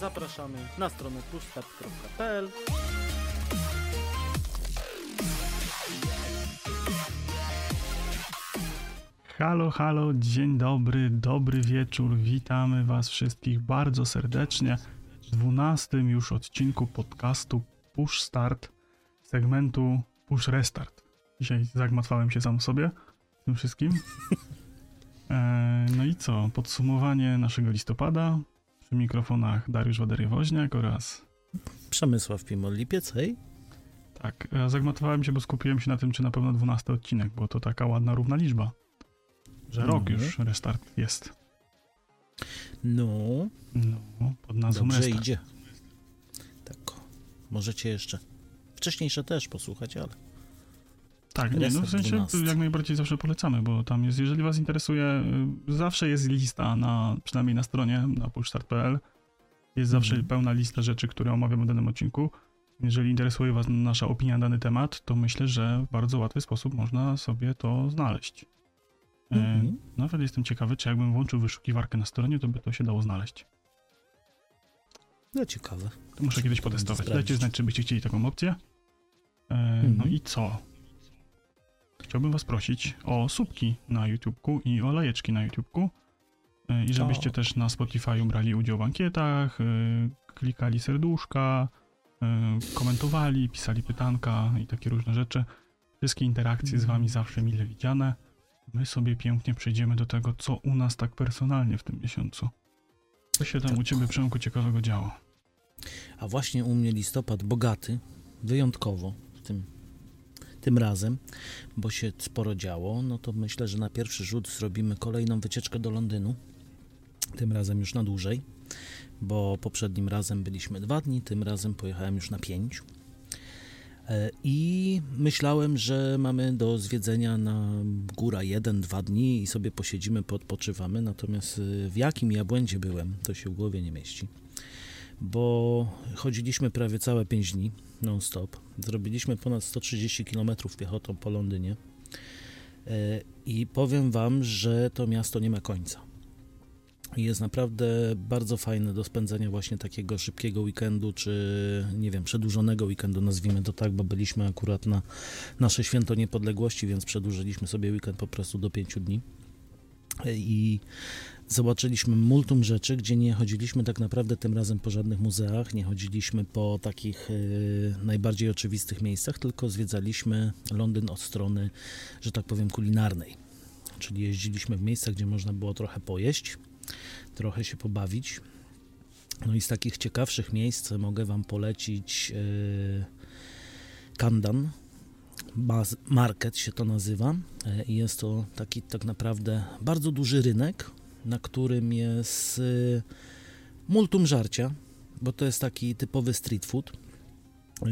Zapraszamy na stronę pushstart.pl Halo, halo, dzień dobry, dobry wieczór. Witamy Was wszystkich bardzo serdecznie w 12 już odcinku podcastu Push Start segmentu Push Restart. Dzisiaj zagmatwałem się sam sobie tym wszystkim. E, no i co? Podsumowanie naszego listopada. Przy mikrofonach Dariusz Wadery-Woźniak oraz Przemysław Pimol-Lipiec, hej. Tak, ja zagmatowałem się, bo skupiłem się na tym, czy na pewno 12 odcinek, bo to taka ładna, równa liczba. Że rok Mhm. już restart jest. No, No, pod nazwą dobrze restart. idzie. Tak, możecie jeszcze wcześniejsze też posłuchać, ale Tak, nie, no w sensie 12. jak najbardziej zawsze polecamy, bo tam jest, jeżeli was interesuje, y, zawsze jest lista na, przynajmniej na stronie, na pushstart.pl, jest zawsze Mhm. pełna lista rzeczy, które omawiamy w danym odcinku. Jeżeli interesuje was nasza opinia na dany temat, to myślę, że w bardzo łatwy sposób można sobie to znaleźć. E, Mhm. Nawet jestem ciekawy, czy jakbym włączył wyszukiwarkę na stronie, to by to się dało znaleźć. no ciekawe. To muszę kiedyś potestować. Dajcie znać, czy byście chcieli taką opcję. E, Mhm. No i co? Chciałbym was prosić o subki na YouTubeku i o lajeczki na YouTubeku. E, I żebyście O. też na Spotify brali udział w ankietach, e, klikali serduszka, e, komentowali, pisali pytanka i takie różne rzeczy. Wszystkie interakcje z wami zawsze mile widziane. My sobie pięknie przejdziemy do tego, co u nas tak personalnie w tym miesiącu. Co się tam u Tak. ciebie, Przemku, ciekawego działo? A właśnie u mnie listopad bogaty, wyjątkowo tym, tym razem, bo się sporo działo, no to myślę, że na pierwszy rzut zrobimy kolejną wycieczkę do Londynu. Tym razem już na dłużej, bo poprzednim razem byliśmy dwa dni, tym razem pojechałem już na pięć. E, I myślałem, że mamy do zwiedzenia na góra jeden, dwa dni i sobie posiedzimy, podpoczywamy. Natomiast y, w jakim ja błędzie byłem, to się w głowie nie mieści bo chodziliśmy prawie całe 5 dni non-stop. Zrobiliśmy ponad 130 km piechotą po Londynie. E, I powiem Wam, że to miasto nie ma końca. Jest naprawdę bardzo fajne do spędzenia właśnie takiego szybkiego weekendu, czy nie wiem, przedłużonego weekendu, nazwijmy to tak, bo byliśmy akurat na nasze święto niepodległości, więc przedłużyliśmy sobie weekend po prostu do 5 dni. E, I zobaczyliśmy multum rzeczy, gdzie nie chodziliśmy tak naprawdę tym razem po żadnych muzeach, nie chodziliśmy po takich y, najbardziej oczywistych miejscach, tylko zwiedzaliśmy Londyn od strony, że tak powiem, kulinarnej. Czyli jeździliśmy w miejsca, gdzie można było trochę pojeść, trochę się pobawić. No i z takich ciekawszych miejsc mogę Wam polecić y, Kandan. Market się to nazywa i jest to taki tak naprawdę bardzo duży rynek, na którym jest y, multum żarcia, bo to jest taki typowy street food.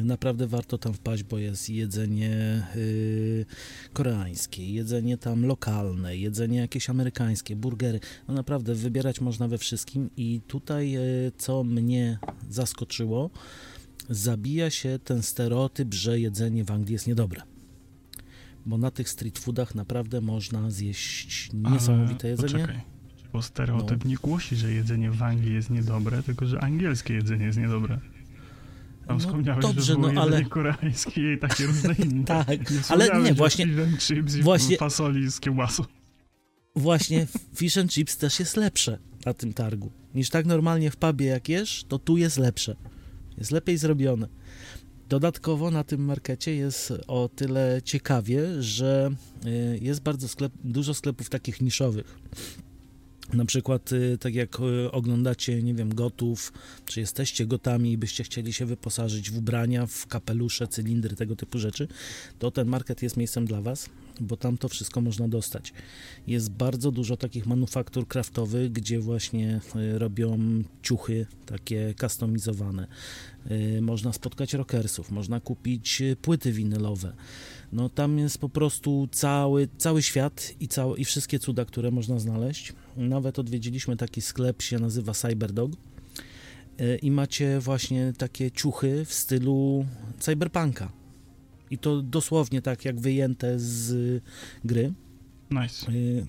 Naprawdę warto tam wpaść, bo jest jedzenie y, koreańskie, jedzenie tam lokalne, jedzenie jakieś amerykańskie, burgery. No naprawdę wybierać można we wszystkim i tutaj y, co mnie zaskoczyło, zabija się ten stereotyp, że jedzenie w Anglii jest niedobre. Bo na tych street foodach naprawdę można zjeść niesamowite Ale jedzenie. Poczekaj, bo stereotyp No. nie głosi, że jedzenie w Anglii jest niedobre, tylko że angielskie jedzenie jest niedobre. Tam No wspomniałeś, dobrze, że było no ale- koreańskie i takie różne inne. Tak, Nie ale nie, właśnie, fish and chips i właśnie- fasoli z kiełbasą. właśnie fish and chips też jest lepsze na tym targu. Niż tak normalnie w pubie jak jesz, to tu jest lepsze. Jest lepiej zrobione. Dodatkowo na tym markecie jest o tyle ciekawie, że y, jest bardzo sklep, dużo sklepów takich niszowych. Na przykład, y, tak jak y, oglądacie, nie wiem, gotów, czy jesteście gotami i byście chcieli się wyposażyć w ubrania, w kapelusze, cylindry, tego typu rzeczy, to ten market jest miejscem dla Was, bo tam to wszystko można dostać. Jest bardzo dużo takich manufaktur kraftowych, gdzie właśnie y, robią ciuchy takie customizowane. Y, Można spotkać rockersów, można kupić y, płyty winylowe. No tam jest po prostu cały, cały świat i, całe, i wszystkie cuda, które można znaleźć. Nawet odwiedziliśmy taki sklep, się nazywa Cyberdog i macie właśnie takie ciuchy w stylu cyberpunka. I to dosłownie tak jak wyjęte z gry. Nice. Y,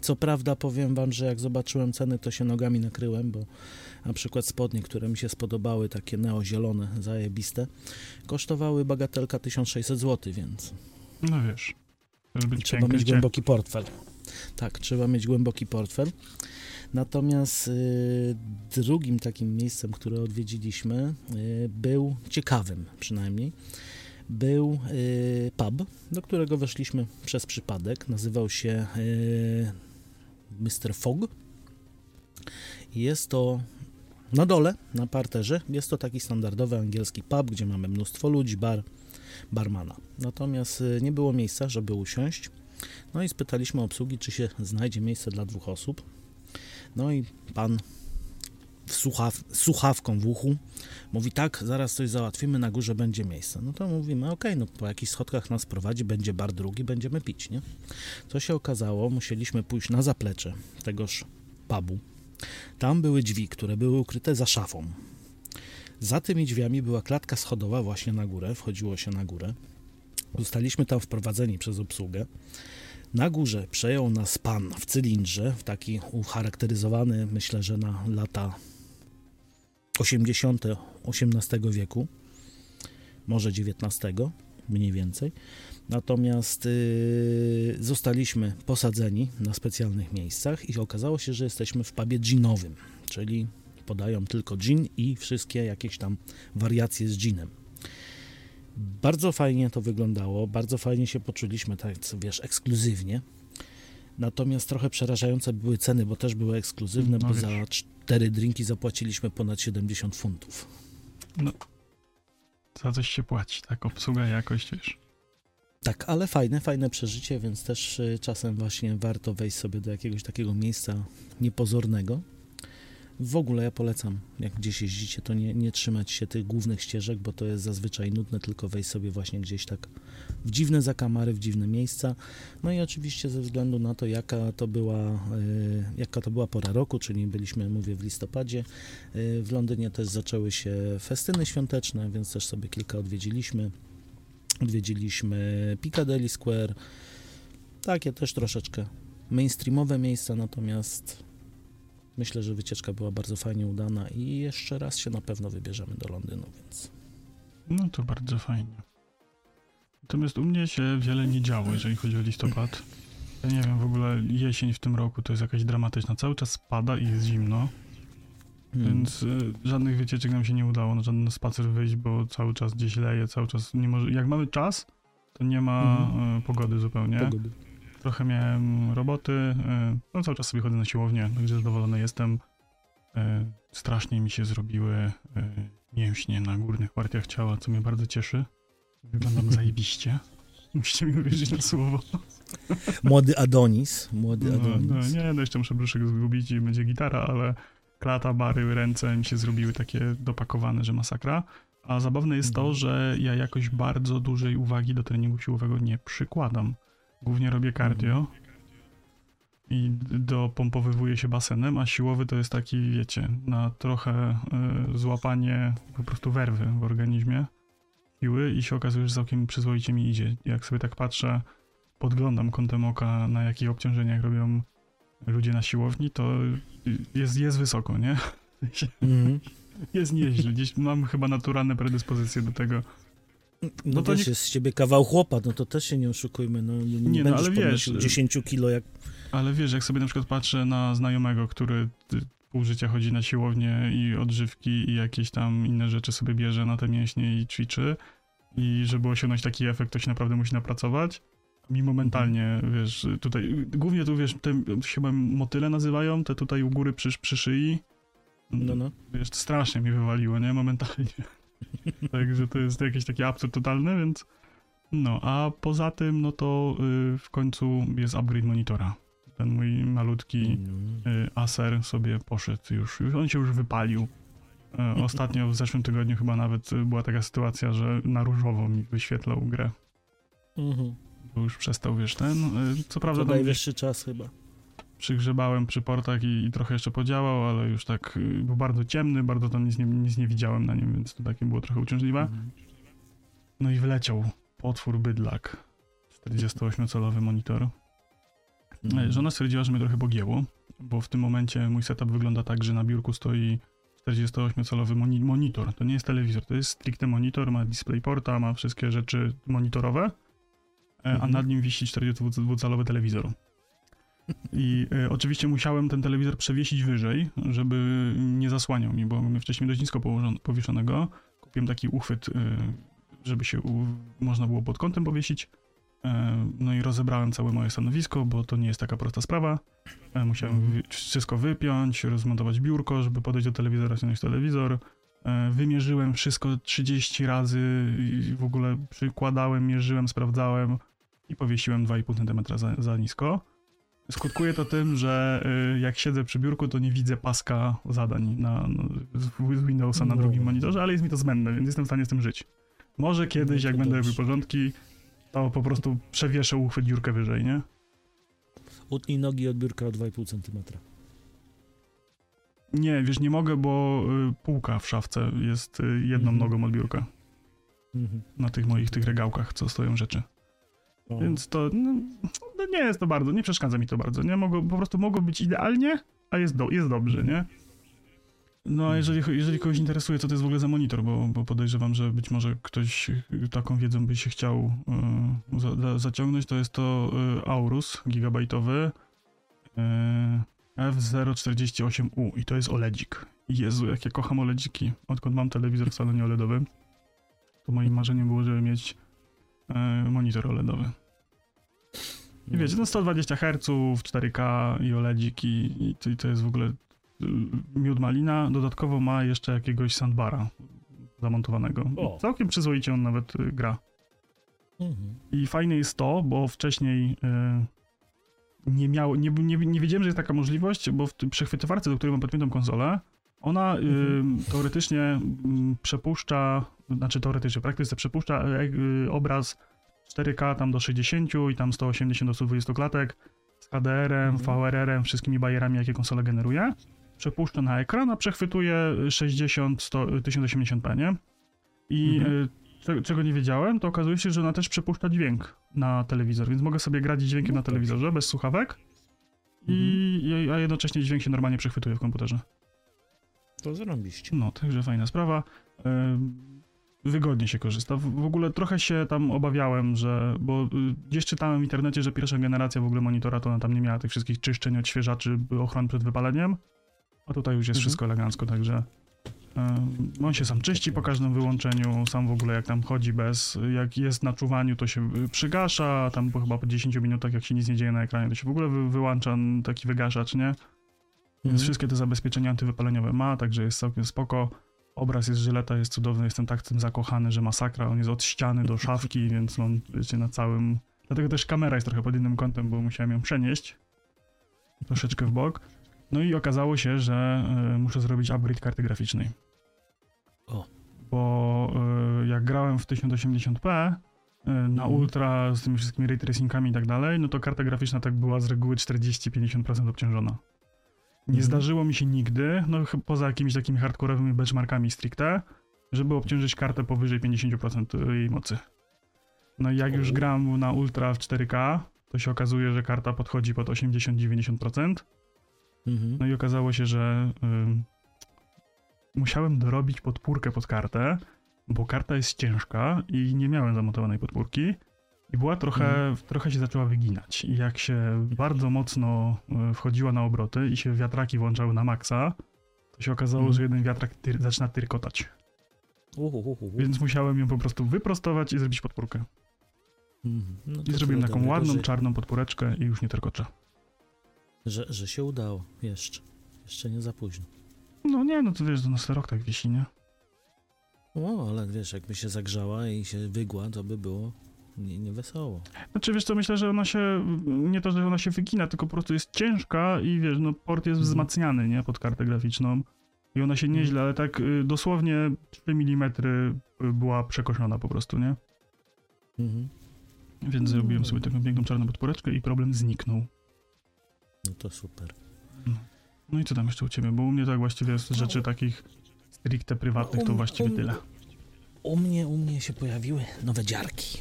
Co prawda powiem wam, że jak zobaczyłem ceny, to się nogami nakryłem, bo na przykład spodnie, które mi się spodobały, takie neozielone, zajebiste, kosztowały bagatelka 1600 zł, więc No wiesz, trzeba mieć głęboki portfel. Tak, trzeba mieć głęboki portfel. Natomiast y, drugim takim miejscem, które odwiedziliśmy, y, był ciekawym przynajmniej, był y, pub, do którego weszliśmy przez przypadek. Nazywał się y, Mr. Fog. Jest to na dole, na parterze. Jest to taki standardowy angielski pub, gdzie mamy mnóstwo ludzi, bar, barmana. Natomiast y, nie było miejsca, żeby usiąść. No i spytaliśmy obsługi, czy się znajdzie miejsce dla dwóch osób. No i pan słuchaw, słuchawką w uchu mówi tak, zaraz coś załatwimy, na górze będzie miejsce. No to mówimy, okej, no po jakichś schodkach nas prowadzi, będzie bar drugi, będziemy pić, nie? Co się okazało, musieliśmy pójść na zaplecze tegoż pubu. Tam były drzwi, które były ukryte za szafą. Za tymi drzwiami była klatka schodowa właśnie na górę, wchodziło się na górę. Zostaliśmy tam wprowadzeni przez obsługę. Na górze przejął nas pan w cylindrze, w taki ucharakteryzowany, myślę, że na lata 80. XVIII wieku, może XIX, mniej więcej. Natomiast yy, zostaliśmy posadzeni na specjalnych miejscach i okazało się, że jesteśmy w pubie ginowym, czyli podają tylko gin i wszystkie jakieś tam wariacje z ginem. Bardzo fajnie to wyglądało, bardzo fajnie się poczuliśmy, tak wiesz, ekskluzywnie. Natomiast trochę przerażające były ceny, bo też były ekskluzywne, No bo wiesz. za cztery drinki zapłaciliśmy ponad 70 funtów. Za coś się płaci, tak? Obsługa, jakość, wiesz. Tak, ale fajne, fajne przeżycie, więc też y, czasem właśnie warto wejść sobie do jakiegoś takiego miejsca niepozornego. W ogóle ja polecam, jak gdzieś jeździcie, to nie, nie trzymać się tych głównych ścieżek, bo to jest zazwyczaj nudne, tylko wejść sobie właśnie gdzieś tak w dziwne zakamary, w dziwne miejsca. No i oczywiście ze względu na to, jaka to była, y, jaka to była pora roku, czyli byliśmy, mówię, w listopadzie. Y, w Londynie też zaczęły się festyny świąteczne, więc też sobie kilka odwiedziliśmy. Odwiedziliśmy Piccadilly Square. Takie też troszeczkę mainstreamowe miejsca, natomiast myślę, że wycieczka była bardzo fajnie udana i jeszcze raz się na pewno wybierzemy do Londynu, więc No to bardzo fajnie. Natomiast u mnie się wiele nie działo, jeżeli chodzi o listopad. Ja nie wiem, w ogóle jesień w tym roku to jest jakaś dramatyczna. Cały czas spada i jest zimno, Hmm. więc y, żadnych wycieczek nam się nie udało, na żaden spacer wyjść, bo cały czas gdzieś leje, cały czas nie może... Jak mamy czas, to nie ma y, pogody zupełnie. pogody. Trochę miałem roboty, y, no cały czas sobie chodzę na siłownię, także zadowolony jestem. Y, Strasznie mi się zrobiły y, mięśnie na górnych partiach ciała, co mnie bardzo cieszy. Wyglądam zajebiście. Musicie mi uwierzyć na słowo. Młody Adonis, młody No, Adonis. no, nie, no jeszcze muszę brzuszek zgubić i będzie gitara, ale klata, bary, ręce mi się zrobiły takie dopakowane, że masakra. A zabawne jest to, Mhm. że ja jakoś bardzo dużej uwagi do treningu siłowego nie przykładam. Głównie robię cardio i d- dopompowywuję się basenem, a siłowy to jest taki, wiecie, na trochę y, złapanie po prostu werwy w organizmie siły i się okazuje, że całkiem przyzwoicie mi idzie. Jak sobie tak patrzę, podglądam kątem oka, na jakich obciążeniach robią ludzie na siłowni, to jest, jest wysoko, nie? Mhm. Jest nieźle. Gdzieś mam chyba naturalne predyspozycje do tego. No, No to wiesz, nie- jest z ciebie kawał chłopa, no to też się nie oszukujmy, no nie, nie, no, wiesz, podnosił 10 kilo jak... Ale wiesz, jak sobie na przykład patrzę na znajomego, który y, pół życia chodzi na siłownię i odżywki i jakieś tam inne rzeczy sobie bierze na te mięśnie i ćwiczy i żeby osiągnąć taki efekt, to się naprawdę musi napracować. Mi momentalnie, wiesz, tutaj, głównie tu, wiesz, te się chyba motyle nazywają, te tutaj u góry przy, przy szyi. No, no. Wiesz, strasznie mi wywaliło, nie? Momentalnie. Także to jest jakiś taki absurd totalny, więc no, a poza tym, no to y, w końcu jest upgrade monitora. Ten mój malutki No. y, Acer sobie poszedł już, już on się już wypalił. E, Ostatnio w zeszłym tygodniu chyba nawet y, była taka sytuacja, że na różowo mi wyświetlał grę. Mhm. Bo już przestał, wiesz, ten. y, Co prawda To najwyższy czas chyba. Przygrzebałem przy portach i, i trochę jeszcze podziałał, ale już tak y, był bardzo ciemny, bardzo tam nic nie, nic nie widziałem na nim, więc to takie było trochę uciążliwe. Mhm. No i wleciał potwór bydlak. 48-calowy monitor. Mhm. Żona stwierdziła, że mnie trochę pogięło, bo w tym momencie mój setup wygląda tak, że na biurku stoi 48-calowy moni monitor. To nie jest telewizor, to jest stricte monitor, ma DisplayPorta, ma wszystkie rzeczy monitorowe, e, a Mhm. nad nim wisi 42-calowy telewizor. I e, oczywiście musiałem ten telewizor przewiesić wyżej, żeby nie zasłaniał mi, bo miałem wcześniej dość nisko powieszonego. Kupiłem taki uchwyt, e, żeby się u- można było pod kątem powiesić. E, No i rozebrałem całe moje stanowisko, bo to nie jest taka prosta sprawa. Musiałem wy- wszystko wypiąć, rozmontować biurko, żeby podejść do telewizora, ściągnąć telewizor. Wymierzyłem wszystko 30 razy i w ogóle przykładałem, mierzyłem, sprawdzałem i powiesiłem 2,5 cm za, za nisko. Skutkuje to tym, że y, jak siedzę przy biurku, to nie widzę paska zadań na, no, z Windowsa na No. drugim monitorze, ale jest mi to zbędne, więc jestem w stanie z tym żyć. Może kiedyś, No jak będę robił porządki, to po prostu przewieszę uchwyt dziurkę wyżej, nie? Utnij nogi od biurka o 2,5 cm. Nie, wiesz, nie mogę, bo y, półka w szafce jest y, jedną Mhm. nogą od biurka. Mhm. Na tych moich tych regałkach, co stoją rzeczy. O. Więc to no, no nie jest to bardzo, nie przeszkadza mi to bardzo. Nie mogło, po prostu mogło być idealnie, a jest, do, jest dobrze, nie? No a jeżeli, jeżeli kogoś interesuje, co to jest w ogóle za monitor, bo, bo podejrzewam, że być może ktoś y, taką wiedzą by się chciał y, za, za, zaciągnąć, to jest to y, Aorus gigabajtowy y, F048U i to jest OLEDzik. Jezu, jak ja kocham OLEDziki. Odkąd mam telewizor w salonie OLEDowym, to moim marzeniem było, żeby mieć y, monitor OLEDowy. I wiecie, no 120 Hz, 4K i OLEDzik i, i, to, i to jest w ogóle y, miód malina. Dodatkowo ma jeszcze jakiegoś sandbara zamontowanego. O. Całkiem przyzwoicie on nawet y, gra. Mhm. I fajne jest to, bo wcześniej y, nie miał, nie, nie, nie wiedziałem, że jest taka możliwość, bo w przechwytywarce, do której mam podpiętą konsolę, ona Mhm. teoretycznie mm, przepuszcza, znaczy teoretycznie, w praktyce przepuszcza y, y, obraz 4K tam do 60 i tam 180 do 120 klatek z HDR-em, Mhm. VRR-em, wszystkimi bajerami, jakie konsola generuje. Przepuszcza na ekran, a przechwytuje 60, 100, 1080p, nie? I Mhm. y, cze- czego nie wiedziałem, to okazuje się, że ona też przepuszcza dźwięk na telewizor, więc mogę sobie grać dźwiękiem No na dobrze. telewizorze bez słuchawek, i, a jednocześnie dźwięk się normalnie przechwytuje w komputerze. To zarąbiście. No, także fajna sprawa. Wygodnie się korzysta. W, ogóle trochę się tam obawiałem, że. Bo y, gdzieś czytałem w internecie, że pierwsza generacja w ogóle monitora to ona tam nie miała tych wszystkich czyszczeń, odświeżaczy, ochron przed wypaleniem. A tutaj już jest Mhm. wszystko elegancko, także. on się sam czyści po każdym wyłączeniu, sam w ogóle jak tam chodzi bez, jak jest na czuwaniu to się y, przygasza, tam po chyba po 10 minutach jak się nic nie dzieje na ekranie to się w ogóle wy, wyłącza taki wygaszacz, nie? Więc Mhm. wszystkie te zabezpieczenia antywypaleniowe ma, także jest całkiem spoko. Obraz jest żyleta, jest cudowny, jestem tak tym zakochany, że masakra. On jest od ściany do szafki, więc on wiecie, na całym... Dlatego też kamera jest trochę pod innym kątem, bo musiałem ją przenieść troszeczkę w bok. No i okazało się, że y, muszę zrobić upgrade karty graficznej. O. Bo y, jak grałem w 1080p y, na Mhm. ultra z tymi wszystkimi ray tracingami i tak dalej, no to karta graficzna tak była z reguły 40-50% obciążona. Nie Mhm. zdarzyło mi się nigdy, no poza jakimiś takimi hardkorowymi benchmarkami stricte, żeby obciążyć kartę powyżej 50% jej mocy. No i jak już gram na ultra w 4K, to się okazuje, że karta podchodzi pod 80-90%. Mhm. No i okazało się, że ym, musiałem dorobić podpórkę pod kartę, bo karta jest ciężka i nie miałem zamontowanej podpórki. I była trochę, trochę się zaczęła wyginać. I jak się bardzo mocno y, wchodziła na obroty i się wiatraki włączały na maksa, to się okazało, Mhm. że jeden wiatrak tyr, zaczyna tyrkotać. Uhu, uhu, uhu. Więc musiałem ją po prostu wyprostować i zrobić podpórkę. Mhm. No I zrobiłem taką dobrego, ładną, że, czarną podpóreczkę i już nie tyrkocze. że, że się udało. Jeszcze. Jeszcze nie za późno. No nie, no to wiesz, to na sterok tak wisi, nie? O, ale wiesz, jakby się zagrzała i się wygła, to by było nie, nie wesoło. Znaczy wiesz co, myślę, że ona się, nie to, że ona się wygina, tylko po prostu jest ciężka i wiesz, no port jest Mhm. wzmacniany, nie, pod kartę graficzną. I ona się nieźle, ale tak y, dosłownie 3 mm była przekoszona po prostu, nie? Mhm. Więc zrobiłem sobie taką piękną czarną podporeczkę i problem zniknął. No to super. No i co tam jeszcze u ciebie? Bo u mnie tak właściwie z rzeczy takich stricte prywatnych to właściwie tyle. U mnie, u mnie się pojawiły nowe dziarki.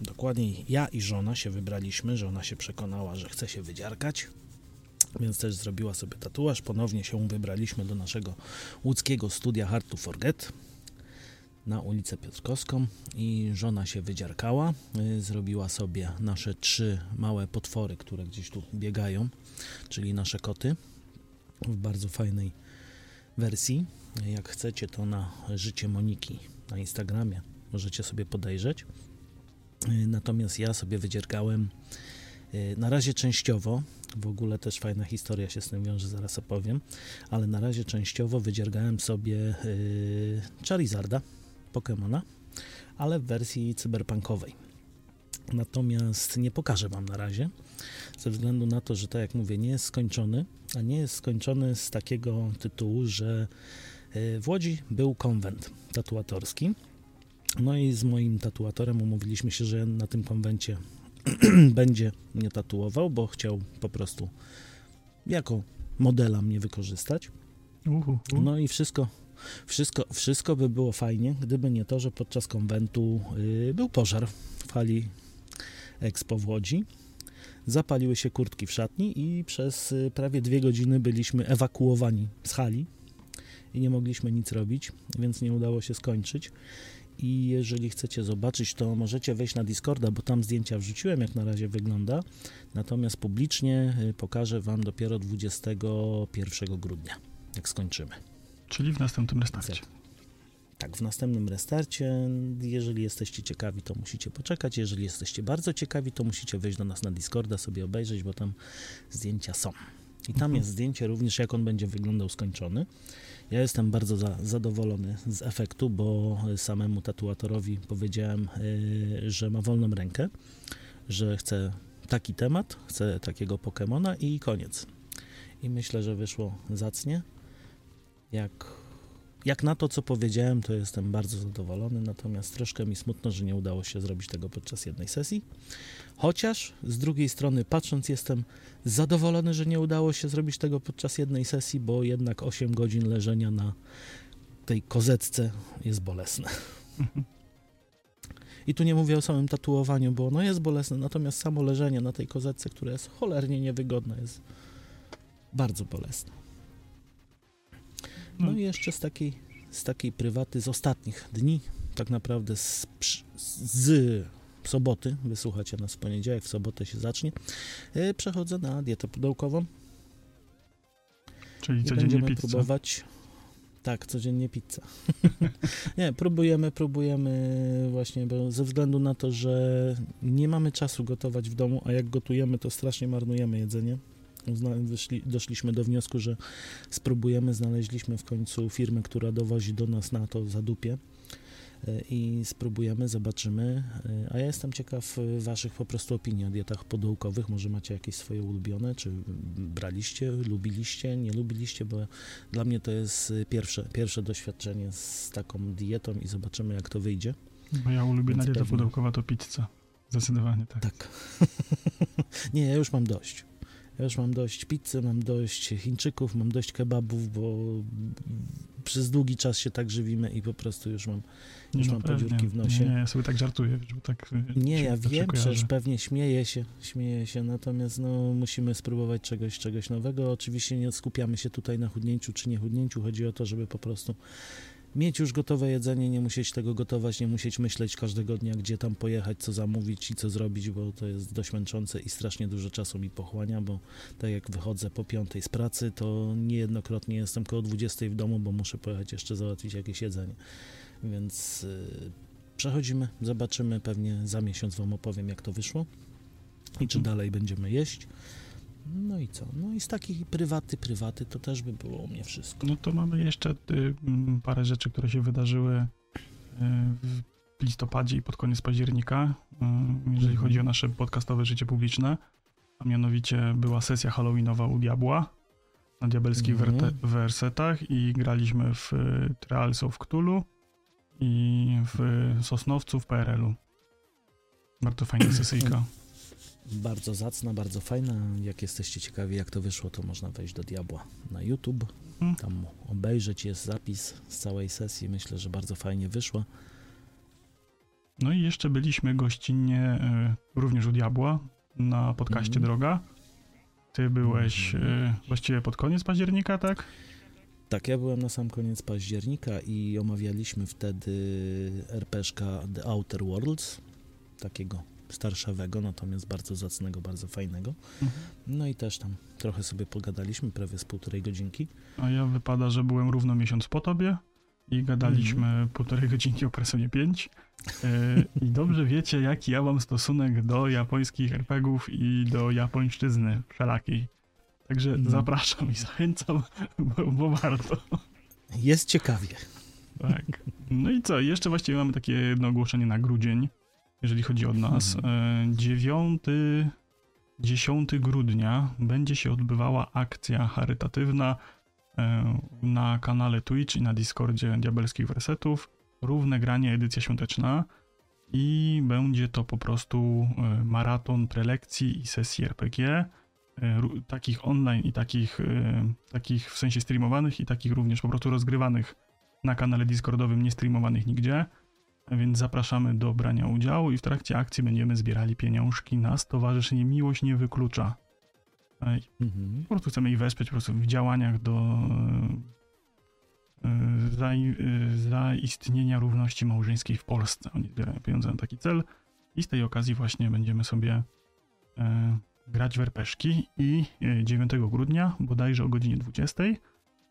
Dokładniej ja i żona się wybraliśmy, żona się przekonała, że chce się wydziarkać, więc też zrobiła sobie tatuaż. Ponownie się wybraliśmy do naszego łódzkiego studia Hard to Forget na ulicę Piotrkowską i żona się wydziarkała, y, zrobiła sobie nasze trzy małe potwory, które gdzieś tu biegają, czyli nasze koty w bardzo fajnej wersji. Jak chcecie, to na życie Moniki na Instagramie możecie sobie podejrzeć. Natomiast ja sobie wydziergałem y, na razie częściowo, w ogóle też fajna historia się z tym wiąże, zaraz opowiem, ale na razie częściowo wydziergałem sobie y, Charizarda, Pokemona, ale w wersji cyberpunkowej. Natomiast nie pokażę Wam na razie, ze względu na to, że tak jak mówię, nie jest skończony, a nie jest skończony z takiego tytułu, że y, w Łodzi był konwent tatuatorski. No i z moim tatuatorem umówiliśmy się, że na tym konwencie będzie mnie tatuował, bo chciał po prostu jako modela mnie wykorzystać. No i wszystko, wszystko, wszystko by było fajnie, gdyby nie to, że podczas konwentu y, był pożar w hali Expo w Łodzi. Zapaliły się kurtki w szatni i przez y, prawie dwie godziny byliśmy ewakuowani z hali i nie mogliśmy nic robić, więc nie udało się skończyć. I jeżeli chcecie zobaczyć, to możecie wejść na Discorda, bo tam zdjęcia wrzuciłem, jak na razie wygląda. Natomiast publicznie y, pokażę Wam dopiero 21 grudnia, jak skończymy. Czyli w następnym restarcie. Tak, w następnym restarcie, jeżeli jesteście ciekawi, to musicie poczekać. Jeżeli jesteście bardzo ciekawi, to musicie wejść do nas na Discorda, sobie obejrzeć, bo tam zdjęcia są. I tam Mhm. jest zdjęcie również, jak on będzie wyglądał skończony. Ja jestem bardzo za, zadowolony z efektu, bo samemu tatuatorowi powiedziałem, yy, że ma wolną rękę, że chce taki temat, chce takiego Pokemona i koniec. I myślę, że wyszło zacnie. Jak jak na to, co powiedziałem, to jestem bardzo zadowolony, natomiast troszkę mi smutno, że nie udało się zrobić tego podczas jednej sesji. Chociaż z drugiej strony, patrząc, jestem zadowolony, że nie udało się zrobić tego podczas jednej sesji, bo jednak 8 godzin leżenia na tej kozetce jest bolesne. I tu nie mówię o samym tatuowaniu, bo ono jest bolesne, natomiast samo leżenie na tej kozetce, która jest cholernie niewygodna, jest bardzo bolesne. No i jeszcze z takiej, z takiej prywaty z ostatnich dni, tak naprawdę z, z soboty, wysłuchacie nas w poniedziałek, w sobotę się zacznie, e, przechodzę na dietę pudełkową Czyli i codziennie będziemy pizza. próbować, tak, codziennie pizza. nie, próbujemy, próbujemy właśnie, bo ze względu na to, że nie mamy czasu gotować w domu, a jak gotujemy, to strasznie marnujemy jedzenie. Wyszli, doszliśmy do wniosku, że spróbujemy, znaleźliśmy w końcu firmę, która dowozi do nas na to zadupie i spróbujemy, zobaczymy. E, A ja jestem ciekaw e, Waszych po prostu opinii o dietach podółkowych. Może macie jakieś swoje ulubione, czy braliście, lubiliście, nie lubiliście, bo dla mnie to jest e, pierwsze, pierwsze doświadczenie z taką dietą i zobaczymy, jak to wyjdzie. Moja ulubiona Więc dieta pewnie. pudełkowa to pizza. Zdecydowanie tak. Tak. nie, ja już mam dość. Ja już mam dość pizzy, mam dość Chińczyków, mam dość kebabów, bo przez długi czas się tak żywimy i po prostu już mam Już no mam pewnie. podziurki w nosie. Nie, nie, ja sobie tak żartuję, bo tak y, Nie, ja zawsze wiem, przecież pewnie śmieję się, śmieję się, natomiast no, musimy spróbować czegoś, czegoś nowego. Oczywiście nie skupiamy się tutaj na chudnięciu czy nie chudnięciu. Chodzi o to, żeby po prostu mieć już gotowe jedzenie, nie musieć tego gotować, nie musieć myśleć każdego dnia, gdzie tam pojechać, co zamówić i co zrobić, bo to jest dość męczące i strasznie dużo czasu mi pochłania, bo tak jak wychodzę po piątej z pracy, to niejednokrotnie jestem koło 20 w domu, bo muszę pojechać jeszcze załatwić jakieś jedzenie. Więc yy, przechodzimy, zobaczymy, pewnie za miesiąc Wam opowiem, jak to wyszło i czy dalej będziemy jeść. No i co? No i z takiej prywaty, prywaty to też by było u mnie wszystko. No to mamy jeszcze y, mm, parę rzeczy, które się wydarzyły y, w listopadzie i pod koniec października, y, jeżeli Mhm. chodzi o nasze podcastowe życie publiczne. A mianowicie była sesja halloweenowa u Diabła na diabelskich Mhm. werte- wersetach i graliśmy w y, Trials of Cthulhu i w Sosnowcu w PRL-u. Bardzo fajna sesyjka. Bardzo zacna, bardzo fajna. Jak jesteście ciekawi, jak to wyszło, to można wejść do Diabła na YouTube. Mhm. Tam obejrzeć jest zapis z całej sesji. Myślę, że bardzo fajnie wyszła. No i jeszcze byliśmy gościnnie e, również u Diabła na podcaście Mhm. Droga. Ty byłeś Mhm. e, właściwie pod koniec października, tak? Tak, ja byłem na sam koniec października i omawialiśmy wtedy RPszka The Outer Worlds, takiego starszawego, natomiast bardzo zacnego, bardzo fajnego. No i też tam trochę sobie pogadaliśmy, prawie z półtorej godzinki. A ja wypada, że byłem równo miesiąc po tobie i gadaliśmy Mhm. półtorej godzinki o Personie 5. E, I dobrze wiecie, jaki ja mam stosunek do japońskich RPGów i do japońszczyzny wszelakiej. Także Mhm. zapraszam i zachęcam, bo, bo warto. Jest ciekawie. Tak. No i co? Jeszcze właściwie mamy takie jedno ogłoszenie na grudzień, jeżeli chodzi o nas. E, 9, 10 grudnia będzie się odbywała akcja charytatywna e, na kanale Twitch i na Discordzie Diabelskich Wersetów. Równe granie, edycja świąteczna. I będzie to po prostu e, maraton prelekcji i sesji RPG. e, Takich online i takich, e, takich w sensie streamowanych i takich również po prostu rozgrywanych na kanale Discordowym, nie streamowanych nigdzie, więc zapraszamy do brania udziału i w trakcie akcji będziemy zbierali pieniążki na Stowarzyszenie Miłość Nie Wyklucza. Mhm. Po prostu chcemy ich wesprzeć po prostu w działaniach do e, e, e, zaistnienia równości małżeńskiej w Polsce. Oni zbierają pieniądze na taki cel i z tej okazji właśnie będziemy sobie grać w RPszki i e, 9 grudnia, bodajże o godzinie 20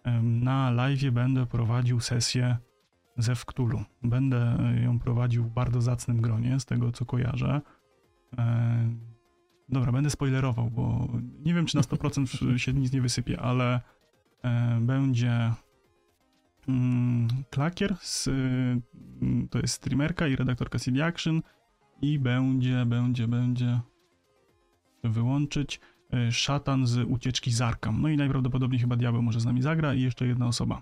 Em, Na live będę prowadził sesję ze Wktulu. Będę ją prowadził w bardzo zacnym gronie, z tego co kojarzę. E, Dobra, będę spoilerował, bo nie wiem, czy na 100% się nic nie wysypie, ale e, będzie mm, Klakier, z, mm, to jest streamerka i redaktorka CD Action i będzie, będzie, będzie wyłączyć e, szatan z ucieczki z Arkham. No i najprawdopodobniej chyba diabeł może z nami zagra i jeszcze jedna osoba.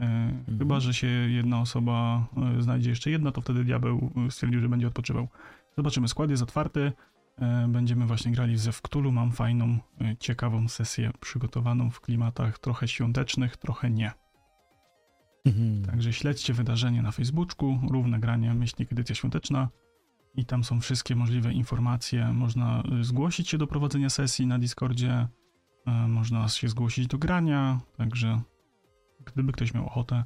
E, Chyba, że się jedna osoba e, znajdzie jeszcze jedna, to wtedy diabeł e, stwierdził, że będzie odpoczywał. Zobaczymy, skład jest otwarty. E, Będziemy właśnie grali ze Wktulu. Mam fajną, ciekawą sesję przygotowaną w klimatach trochę świątecznych, trochę nie. Mhm. Także śledźcie wydarzenie na Facebooku, równe granie, myślnik edycja świąteczna i tam są wszystkie możliwe informacje. Można zgłosić się do prowadzenia sesji na Discordzie, można się zgłosić do grania, także gdyby ktoś miał ochotę,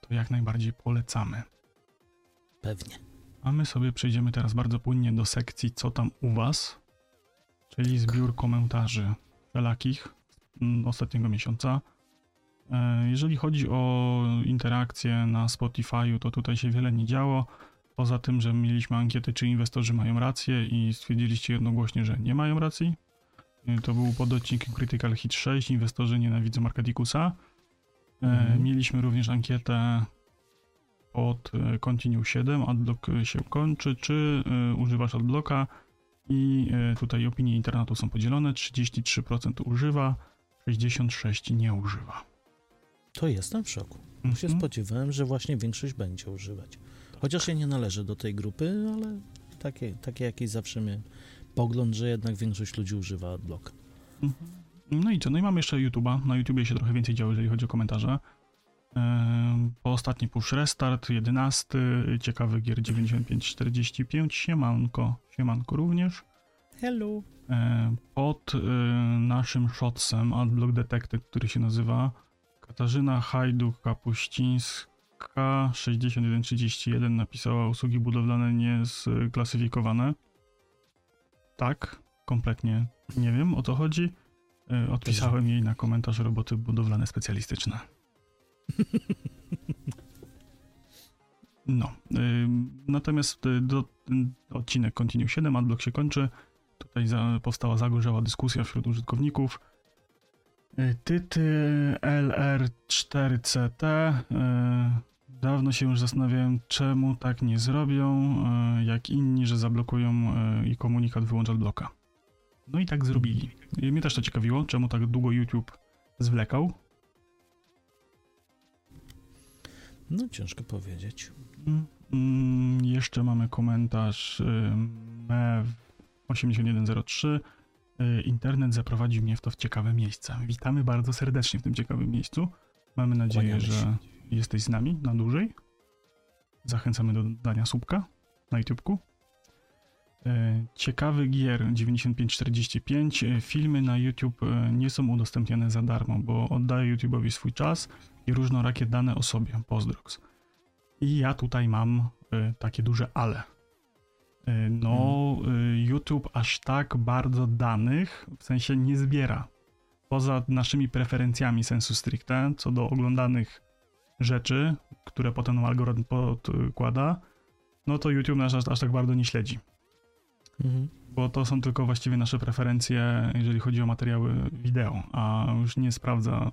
to jak najbardziej polecamy. Pewnie. A my sobie przejdziemy teraz bardzo płynnie do sekcji co tam u was, czyli zbiór komentarzy wszelakich mm, ostatniego miesiąca. E, Jeżeli chodzi o interakcje na Spotify'u, to tutaj się wiele nie działo. Poza tym, że mieliśmy ankietę, czy inwestorzy mają rację i stwierdziliście jednogłośnie, że nie mają racji. E, To był pododcinek Critical Hit 6, inwestorzy nienawidzą Arkadikusa. E, Mhm. Mieliśmy również ankietę od e, Continue 7, adblock się kończy, czy e, używasz adblocka i tutaj opinie internetu są podzielone, 33% używa, 66% nie używa. To jestem w szoku. Bo się Mhm. spodziewałem, że właśnie większość będzie używać. Chociaż ja nie należę do tej grupy, ale takie, takie jakiś zawsze miałem pogląd, że jednak większość ludzi używa adblock. Mhm. No i co, no i mamy jeszcze YouTube'a. Na YouTubie się trochę więcej działo, jeżeli chodzi o komentarze. Ehm, Po ostatni push restart, 11, ciekawy gier 9545, siemanko, siemanko również. Hello. E, Pod e, naszym shotsem Adblock Detected, który się nazywa Katarzyna Hajduk-Kapuścińska 6131 napisała usługi budowlane niesklasyfikowane. Tak, kompletnie nie wiem o co chodzi. E, Odpisałem jej na komentarz roboty budowlane specjalistyczne. No, ym, natomiast y, do, odcinek Continue 7, Adblock się kończy. Tutaj za, powstała zagorzała dyskusja wśród użytkowników. Tyty LR4CT. y, Dawno się już zastanawiałem, czemu tak nie zrobią, jak inni, że zablokują i komunikat wyłącza bloka. No i tak zrobili. I mnie też to ciekawiło, czemu tak długo YouTube zwlekał. No ciężko powiedzieć. Mm, jeszcze mamy komentarz y, MEW8103. Y, Internet zaprowadził mnie w to w ciekawe miejsce. Witamy bardzo serdecznie w tym ciekawym miejscu. Mamy nadzieję, że jesteś z nami na dłużej. Zachęcamy do dania słupka. na YouTubeku. E, ciekawy gier 9545. E, filmy na YouTube e, nie są udostępniane za darmo, bo oddaję YouTube'owi swój czas i różnorakie dane o sobie. Pozdrox. I ja tutaj mam takie duże ale. No, YouTube aż tak bardzo danych w sensie nie zbiera. Poza naszymi preferencjami sensu stricte, co do oglądanych rzeczy, które potem algorytm podkłada, no to YouTube nas aż, aż tak bardzo nie śledzi. Mhm. Bo to są tylko właściwie nasze preferencje, jeżeli chodzi o materiały wideo, a już nie sprawdza.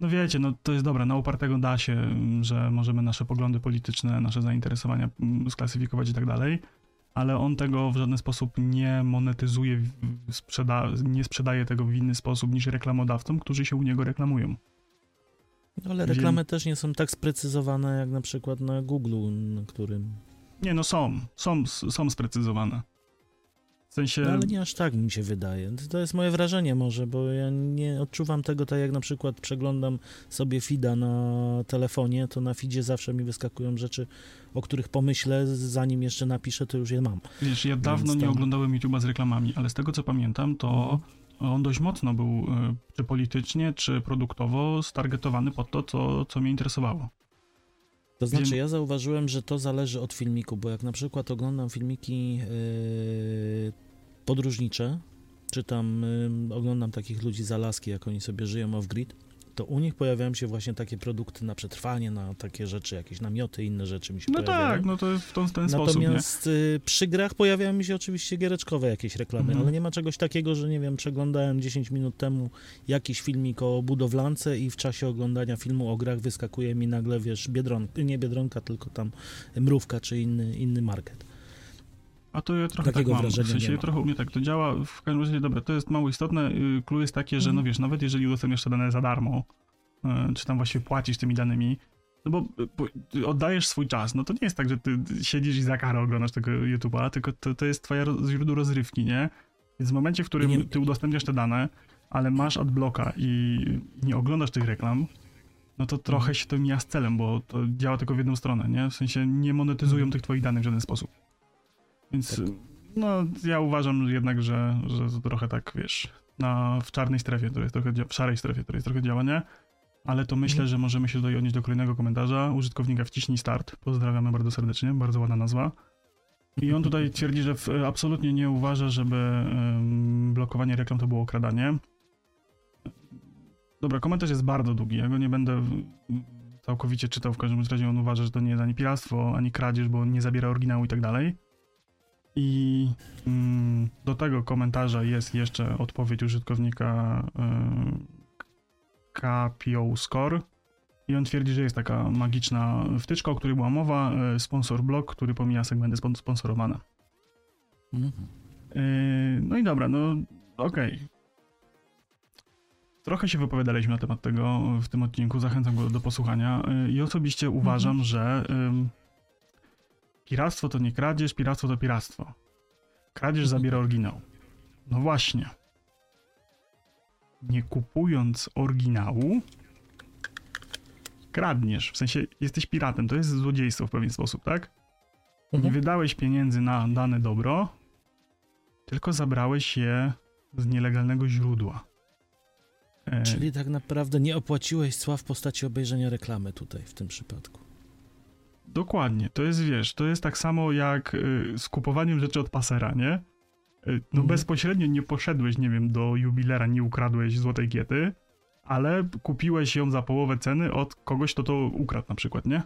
No wiecie, no to jest dobre, na upartego da się, że możemy nasze poglądy polityczne, nasze zainteresowania mm, sklasyfikować i tak dalej, ale on tego w żaden sposób nie monetyzuje, sprzeda nie sprzedaje tego w inny sposób niż reklamodawcom, którzy się u niego reklamują. No, ale reklamy też nie są tak sprecyzowane jak na przykład na Google, na którym. Nie, no są, są, są sprecyzowane. W sensie... No, ale nie aż tak mi się wydaje. To jest moje wrażenie może, bo ja nie odczuwam tego tak jak na przykład przeglądam sobie feeda na telefonie, to na feedzie zawsze mi wyskakują rzeczy, o których pomyślę, zanim jeszcze napiszę, to już je mam. Wiesz, ja dawno tam... nie oglądałem YouTube'a z reklamami, ale z tego co pamiętam, to mhm. on dość mocno był, e, czy politycznie, czy produktowo, stargetowany pod to, co, co mnie interesowało. To znaczy, ja zauważyłem, że to zależy od filmiku, bo jak na przykład oglądam filmiki yy, podróżnicze, czy tam yy, oglądam takich ludzi z Alaski, jak oni sobie żyją off-grid, to u nich pojawiają się właśnie takie produkty na przetrwanie, na takie rzeczy, jakieś namioty, inne rzeczy mi się no pojawiają. No tak, no to jest w ten, ten Natomiast sposób, Natomiast y, przy grach pojawiają mi się oczywiście giereczkowe jakieś reklamy, mhm. ale nie ma czegoś takiego, że nie wiem, przeglądałem 10 minut temu jakiś filmik o budowlance i w czasie oglądania filmu o grach wyskakuje mi nagle, wiesz, Biedronka, nie Biedronka, tylko tam Mrówka czy inny, inny market. A to ja trochę Takiego tak mam, w sensie trochę u mnie tak to działa, w każdym razie, dobra, to jest mało istotne, y, clue jest takie, że no mhm. wiesz, nawet jeżeli udostępniasz te dane za darmo, y, czy tam właśnie płacisz tymi danymi, no bo, bo oddajesz swój czas, no to nie jest tak, że ty siedzisz i za karę oglądasz tego YouTube'a, tylko to, to jest twoja źródło rozrywki, nie? Więc w momencie, w którym ty udostępniasz te dane, ale masz adblocka i nie oglądasz tych reklam, no to trochę mhm. się to mija z celem, bo to działa tylko w jedną stronę, nie? W sensie nie monetyzują mhm. tych twoich danych w żaden sposób. Więc tak. no, ja uważam jednak, że, że to trochę tak, wiesz, na, w czarnej strefie, to jest trochę, w szarej strefie, to jest trochę działanie, ale to myślę, mhm. że możemy się tutaj odnieść do kolejnego komentarza. Użytkownika wciśnij start. Pozdrawiamy bardzo serdecznie, bardzo ładna nazwa. I on tutaj twierdzi, że w, absolutnie nie uważa, żeby um, blokowanie reklam to było okradanie. Dobra, komentarz jest bardzo długi, ja go nie będę całkowicie czytał, w każdym razie on uważa, że to nie jest ani piractwo, ani kradzież, bo nie zabiera oryginału i tak dalej. I mm, do tego komentarza jest jeszcze odpowiedź użytkownika y, KPO Score. I on twierdzi, że jest taka magiczna wtyczka, o której była mowa, y, sponsor blog, który pomija segmenty sponsorowane. Mhm. Y, no i dobra, no okej. Okay. Trochę się wypowiadaliśmy na temat tego w tym odcinku, zachęcam go do posłuchania. I osobiście uważam, mhm. że Piractwo to nie kradzież, piractwo to piractwo. Kradzież mhm. zabiera oryginał. No właśnie. Nie kupując oryginału, kradniesz. W sensie jesteś piratem, to jest złodziejstwo w pewien sposób, tak? Mhm. Nie wydałeś pieniędzy na dane dobro, tylko zabrałeś je z nielegalnego źródła. E... Czyli tak naprawdę nie opłaciłeś cła w postaci obejrzenia reklamy tutaj w tym przypadku. Dokładnie, to jest, wiesz, to jest tak samo jak y, z kupowaniem rzeczy od pasera, nie? Y, no mhm. bezpośrednio nie poszedłeś, nie wiem, do jubilera, nie ukradłeś złotej giety, ale kupiłeś ją za połowę ceny od kogoś, kto to ukradł na przykład, nie?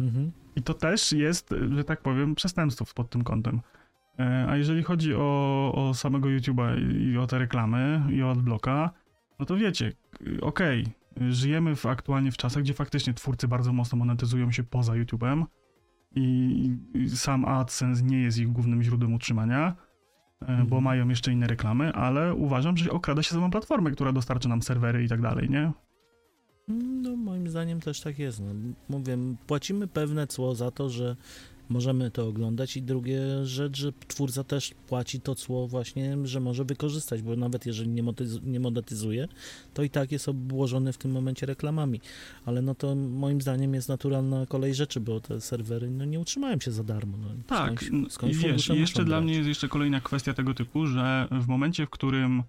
Mhm. I to też jest, że tak powiem, przestępstwo pod tym kątem. E, a jeżeli chodzi o, o samego YouTube'a i o te reklamy i o adblocka, no to wiecie, okej, okay, żyjemy w, aktualnie w czasach, gdzie faktycznie twórcy bardzo mocno monetyzują się poza YouTube'em i, i sam AdSense nie jest ich głównym źródłem utrzymania, mm. bo mają jeszcze inne reklamy, ale uważam, że okrada się samą platformę, która dostarcza nam serwery i tak dalej, nie? No moim zdaniem też tak jest. No, mówię, płacimy pewne cło za to, że możemy to oglądać i drugie rzecz, że twórca też płaci to cło właśnie, że może wykorzystać, bo nawet jeżeli nie, monetyzuje, to i tak jest obłożony w tym momencie reklamami, ale no to moim zdaniem jest naturalna kolej rzeczy, bo te serwery no, nie utrzymają się za darmo. No, Tak, skądś, skądś wiesz, jeszcze dla brać. mnie jest jeszcze kolejna kwestia tego typu, że w momencie, w którym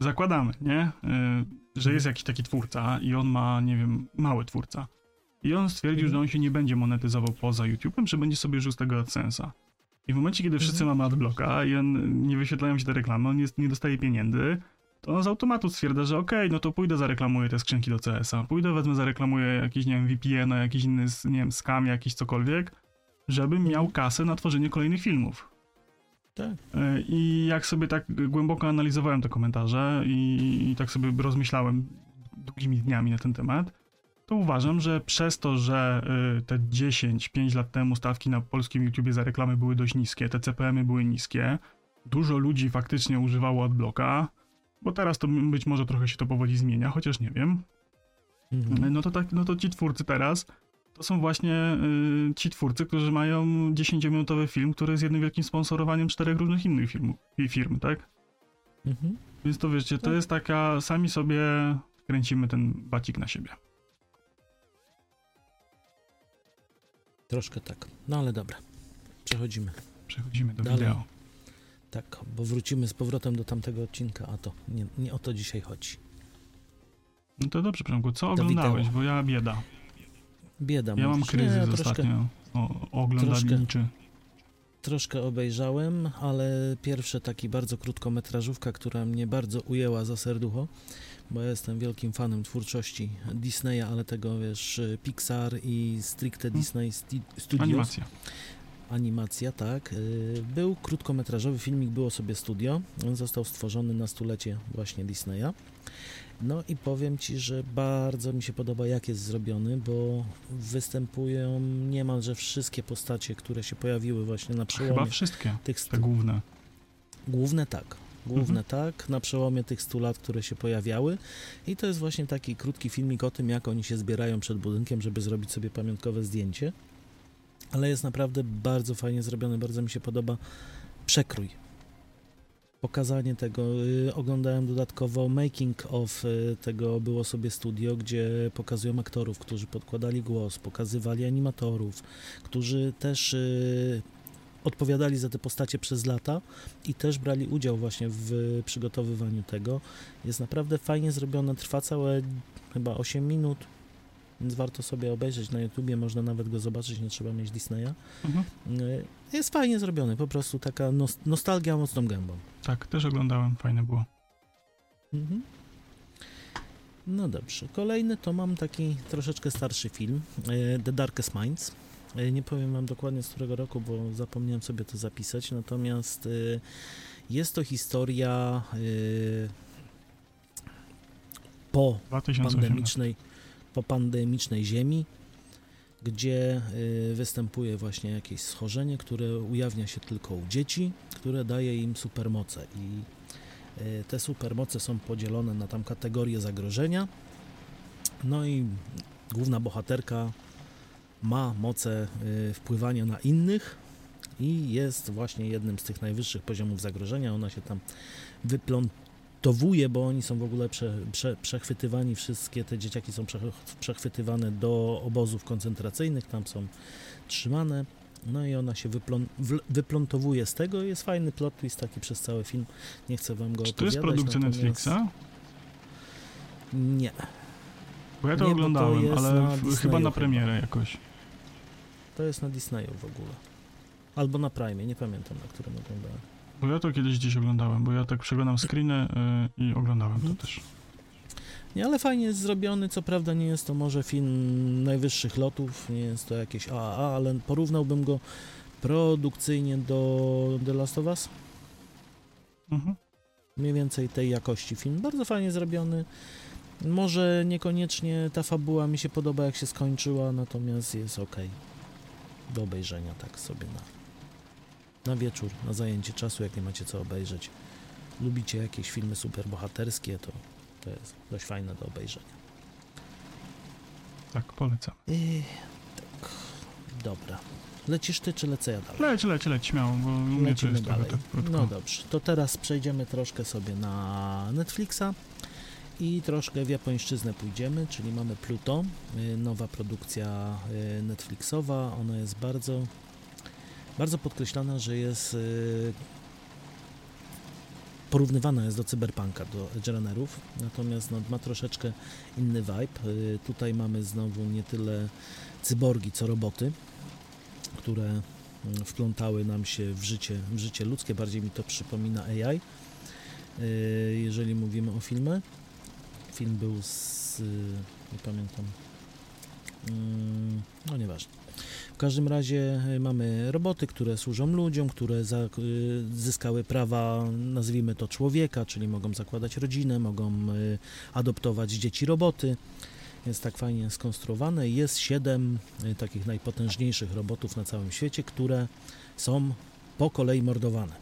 zakładamy, nie, e, że jest jakiś taki twórca i on ma, nie wiem, mały twórca i on stwierdził, Mhm. że on się nie będzie monetyzował poza YouTube'em, że będzie sobie żył z tego AdSense'a. I w momencie, kiedy wszyscy Mhm. mamy adblocka i on, nie wyświetlają się te reklamy, on jest, nie dostaje pieniędzy, to on z automatu stwierdza, że okej, no to pójdę zareklamuję te skrzynki do CS-a, pójdę wezmę zareklamuję jakiś, nie wiem, VPN, jakiś inny, nie wiem, scam, jakiś cokolwiek, żebym miał kasę na tworzenie kolejnych filmów. Tak. E, I jak sobie tak głęboko analizowałem te komentarze i, i tak sobie rozmyślałem długimi dniami na ten temat, to uważam, że przez to, że y, te 10-5 lat temu stawki na polskim YouTubie za reklamy były dość niskie, te CPM-y były niskie, dużo ludzi faktycznie używało adblocka, bo teraz to być może trochę się to powoli zmienia, chociaż nie wiem, Mhm. no to, tak, no to ci twórcy teraz to są właśnie y, ci twórcy, którzy mają 10-minutowy film, który jest jednym wielkim sponsorowaniem czterech różnych innych i firm, tak? Mhm. Więc to wiecie, to Tak. jest taka, sami sobie kręcimy ten bacik na siebie. Troszkę tak. No ale dobra. Przechodzimy. Przechodzimy do Dalej. wideo. Tak, bo wrócimy z powrotem do tamtego odcinka, a to nie, nie o to dzisiaj chodzi. No to dobrze, Przemku, co To oglądałeś? wideo. Bo ja bieda. Bieda Ja mam kryzys nie, troszkę, ostatnio o, oglądalniczy. troszkę obejrzałem, ale pierwsze taki bardzo krótkometrażówka, która mnie bardzo ujęła za serducho, bo ja jestem wielkim fanem twórczości Disneya, ale tego wiesz, Pixar i stricte Hmm. Disney Studios. Animacja. Animacja, tak. Y, Był krótkometrażowy filmik, było sobie studio. On został stworzony na stulecie właśnie Disneya. No i powiem Ci, że bardzo mi się podoba, jak jest zrobiony, bo występują niemalże wszystkie postacie, które się pojawiły właśnie na Chyba przełomie wszystkie, tych te główne. Główne tak. Główne tak, na przełomie tych 100 lat, które się pojawiały. I to jest właśnie taki krótki filmik o tym, jak oni się zbierają przed budynkiem, żeby zrobić sobie pamiątkowe zdjęcie. Ale jest naprawdę bardzo fajnie zrobiony, bardzo mi się podoba przekrój. Pokazanie tego. y, Oglądałem dodatkowo making of y, tego było sobie studio, gdzie pokazują aktorów, którzy podkładali głos, pokazywali animatorów, którzy też y, odpowiadali za te postacie przez lata i też brali udział właśnie w przygotowywaniu tego. Jest naprawdę fajnie zrobione, trwa całe chyba 8 minut, więc warto sobie obejrzeć na YouTubie, można nawet go zobaczyć, nie trzeba mieć Disneya. Mhm. Y, Jest fajnie zrobiony, po prostu taka nos- nostalgia mocną gębą. Tak, też oglądałem, fajne było. Mhm. No dobrze. Kolejny to mam taki troszeczkę starszy film, e, The Darkest Minds. E, Nie powiem wam dokładnie z którego roku, bo zapomniałem sobie to zapisać, natomiast e, jest to historia e, po 2018. pandemicznej, po pandemicznej ziemi, gdzie występuje właśnie jakieś schorzenie, które ujawnia się tylko u dzieci, które daje im supermoce i te supermoce są podzielone na tam kategorie zagrożenia. No i główna bohaterka ma moce y, wpływania na innych i jest właśnie jednym z tych najwyższych poziomów zagrożenia. Ona się tam wyplątowuje, bo oni są w ogóle prze, prze, przechwytywani, wszystkie te dzieciaki są prze, przechwytywane do obozów koncentracyjnych, tam są trzymane. No i ona się wyplon, wyplątowuje z tego. Jest fajny plot twist taki przez cały film. Nie chcę wam go Czy to jest produkcja natomiast- Netflixa? Nie. Bo ja to Nie, to oglądałem, jest ale na chyba na premierę jakoś. To jest na Disneyu w ogóle. Albo na Prime, nie pamiętam na którym oglądałem. Bo ja to kiedyś gdzieś oglądałem, bo ja tak przeglądam screeny y, i oglądałem Mhm. to też. Nie, ale fajnie jest zrobiony. Co prawda nie jest to może film najwyższych lotów, nie jest to jakieś AAA, ale porównałbym go produkcyjnie do The Last of Us. Mhm. Mniej więcej tej jakości film. Bardzo fajnie zrobiony. Może niekoniecznie ta fabuła mi się podoba, jak się skończyła, natomiast jest ok. Do obejrzenia, tak sobie na, na wieczór, na zajęcie czasu, jak nie macie co obejrzeć. Lubicie jakieś filmy superbohaterskie, to, to jest dość fajne do obejrzenia. Tak, polecam. Ech, tak, dobra. Lecisz ty, czy lecę ja dalej? Leć, leć, leć, śmiało, bo u mnie to jest dalej. tak. No dobrze, to teraz przejdziemy troszkę sobie na Netflixa i troszkę w japońszczyznę pójdziemy, czyli mamy Pluto, y, nowa produkcja y, Netflixowa. Ona jest bardzo, bardzo podkreślana, że jest y, porównywana jest do Cyberpunka, do Edgerunerów, natomiast no, ma troszeczkę inny vibe. Tutaj mamy znowu nie tyle cyborgi, co roboty, które mm, wplątały nam się w życie, w życie ludzkie. Bardziej mi to przypomina AI, jeżeli mówimy o filmie. Film był z... nie pamiętam. Mm, No nieważne. W każdym razie y, mamy roboty, które służą ludziom, które y, zyskały prawa, nazwijmy to człowieka, czyli mogą zakładać rodzinę, mogą y, adoptować dzieci roboty. Jest tak fajnie skonstruowane. Jest siedem takich najpotężniejszych robotów na całym świecie, które są po kolei mordowane.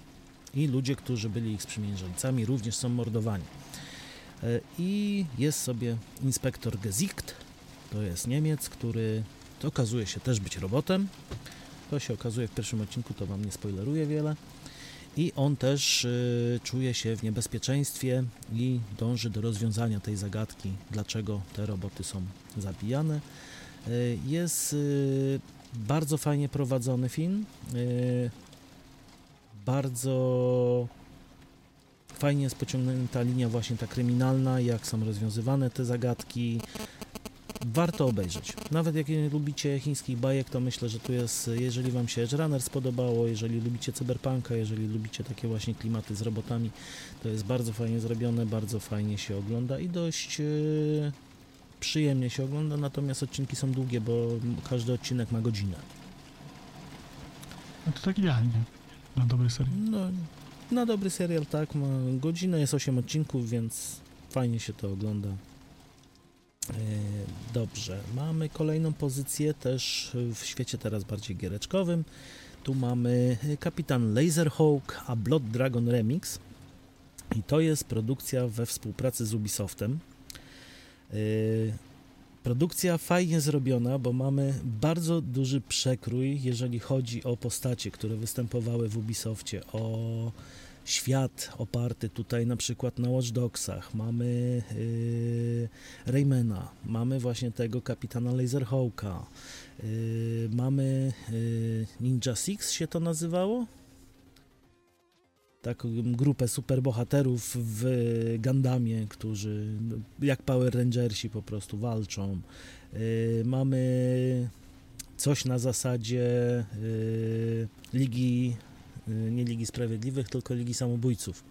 I ludzie, którzy byli ich sprzymierzeńcami, również są mordowani. E, I jest sobie inspektor Gesicht, to jest Niemiec, który okazuje się też być robotem. To się okazuje w pierwszym odcinku, to wam nie spoileruję wiele. I on też y, czuje się w niebezpieczeństwie i dąży do rozwiązania tej zagadki, dlaczego te roboty są zabijane. Y, jest bardzo fajnie prowadzony film. Bardzo fajnie jest pociągnięta linia właśnie ta kryminalna, jak są rozwiązywane te zagadki. Warto obejrzeć. Nawet jak nie lubicie chińskich bajek, to myślę, że tu jest, jeżeli wam się Edge Runner spodobało, jeżeli lubicie cyberpunka, jeżeli lubicie takie właśnie klimaty z robotami, to jest bardzo fajnie zrobione, bardzo fajnie się ogląda i dość yy, przyjemnie się ogląda, natomiast odcinki są długie, bo każdy odcinek ma godzinę. No to tak idealnie. Na dobry serial. No, na dobry serial tak, ma godzinę, jest 8 odcinków, więc fajnie się to ogląda. E, Dobrze, mamy kolejną pozycję też w świecie teraz bardziej giereczkowym. Tu mamy Kapitan Laserhawk, a Blood Dragon Remix. I to jest produkcja we współpracy z Ubisoftem. Produkcja fajnie zrobiona, bo mamy bardzo duży przekrój, jeżeli chodzi o postacie, które występowały w Ubisoftie, o świat oparty tutaj na przykład na Watch Dogsach. Mamy yy, Raymana, mamy właśnie tego kapitana Laserhawka, yy, mamy yy, Ninja Six się to nazywało? Taką grupę superbohaterów w Gandamie, którzy jak Power Rangersi po prostu walczą. Yy, mamy coś na zasadzie yy, Ligi, yy, nie Ligi Sprawiedliwych, tylko Ligi Samobójców.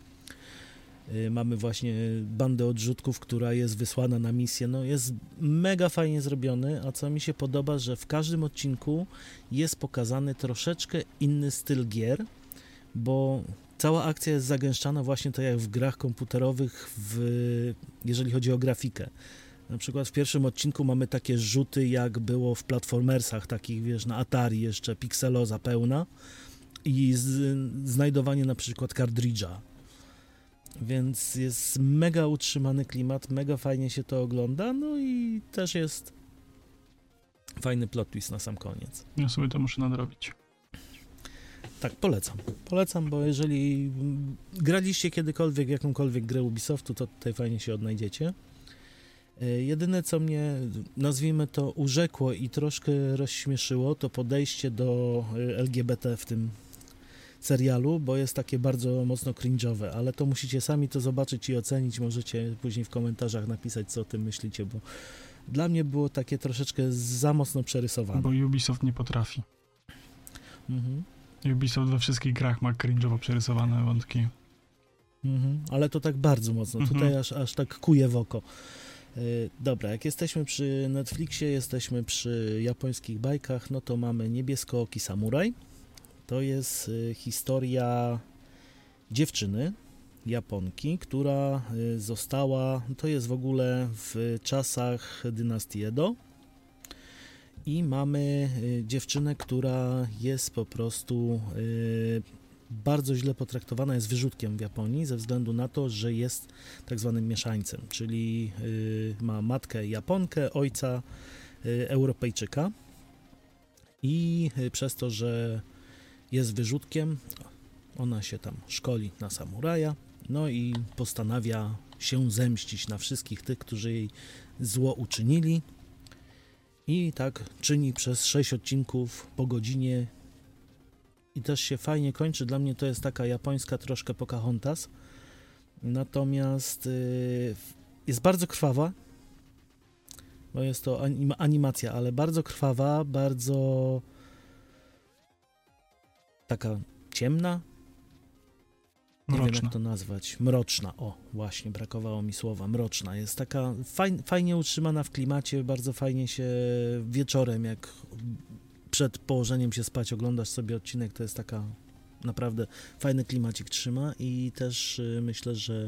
Mamy właśnie bandę odrzutków, która jest wysłana na misję. No jest mega fajnie zrobiony, a co mi się podoba, że w każdym odcinku jest pokazany troszeczkę inny styl gier, bo cała akcja jest zagęszczana właśnie tak jak w grach komputerowych, w, jeżeli chodzi o grafikę. Na przykład w pierwszym odcinku mamy takie rzuty, jak było w platformersach, takich wiesz, na Atari jeszcze, pikseloza pełna i z, znajdowanie na przykład kartridża. Więc jest mega utrzymany klimat, mega fajnie się to ogląda, no i też jest fajny plot twist na sam koniec. Ja sobie to muszę nadrobić. Tak, polecam. Polecam, bo jeżeli graliście kiedykolwiek w jakąkolwiek grę Ubisoftu, to tutaj fajnie się odnajdziecie. E, Jedyne, co mnie, nazwijmy to, urzekło i troszkę rozśmieszyło, to podejście do e, LGBT w tym serialu, bo jest takie bardzo mocno cringe'owe, ale to musicie sami to zobaczyć i ocenić. Możecie później w komentarzach napisać, co o tym myślicie, bo dla mnie było takie troszeczkę za mocno przerysowane. Bo Ubisoft nie potrafi. Mhm. Ubisoft we wszystkich grach ma cringe'owo przerysowane wątki. Mhm, ale to tak bardzo mocno. Mhm. Tutaj aż, aż tak kuje w oko. Y, Dobra, jak jesteśmy przy Netflixie, jesteśmy przy japońskich bajkach, no to mamy Niebieskooki Samuraj. To jest y, historia dziewczyny, Japonki, która y, została, to jest w ogóle w czasach dynastii Edo. I mamy y, dziewczynę, która jest po prostu y, bardzo źle potraktowana, jest wyrzutkiem w Japonii ze względu na to, że jest tak zwanym mieszańcem, czyli y, ma matkę Japonkę, ojca Europejczyka. I przez to, że jest wyrzutkiem, ona się tam szkoli na samuraja, no i postanawia się zemścić na wszystkich tych, którzy jej zło uczynili. I tak czyni przez 6 odcinków po godzinie. I też się fajnie kończy. Dla mnie to jest taka japońska troszkę Pocahontas. Natomiast yy, jest bardzo krwawa, bo jest to anim animacja, ale bardzo krwawa, bardzo taka ciemna. Nie Mroczna. wiem jak to nazwać. Mroczna, o właśnie, brakowało mi słowa. Mroczna. Jest taka fajn, fajnie utrzymana w klimacie, bardzo fajnie się wieczorem, jak przed położeniem się spać oglądasz sobie odcinek, to jest taka naprawdę fajny klimacik trzyma i też y, myślę, że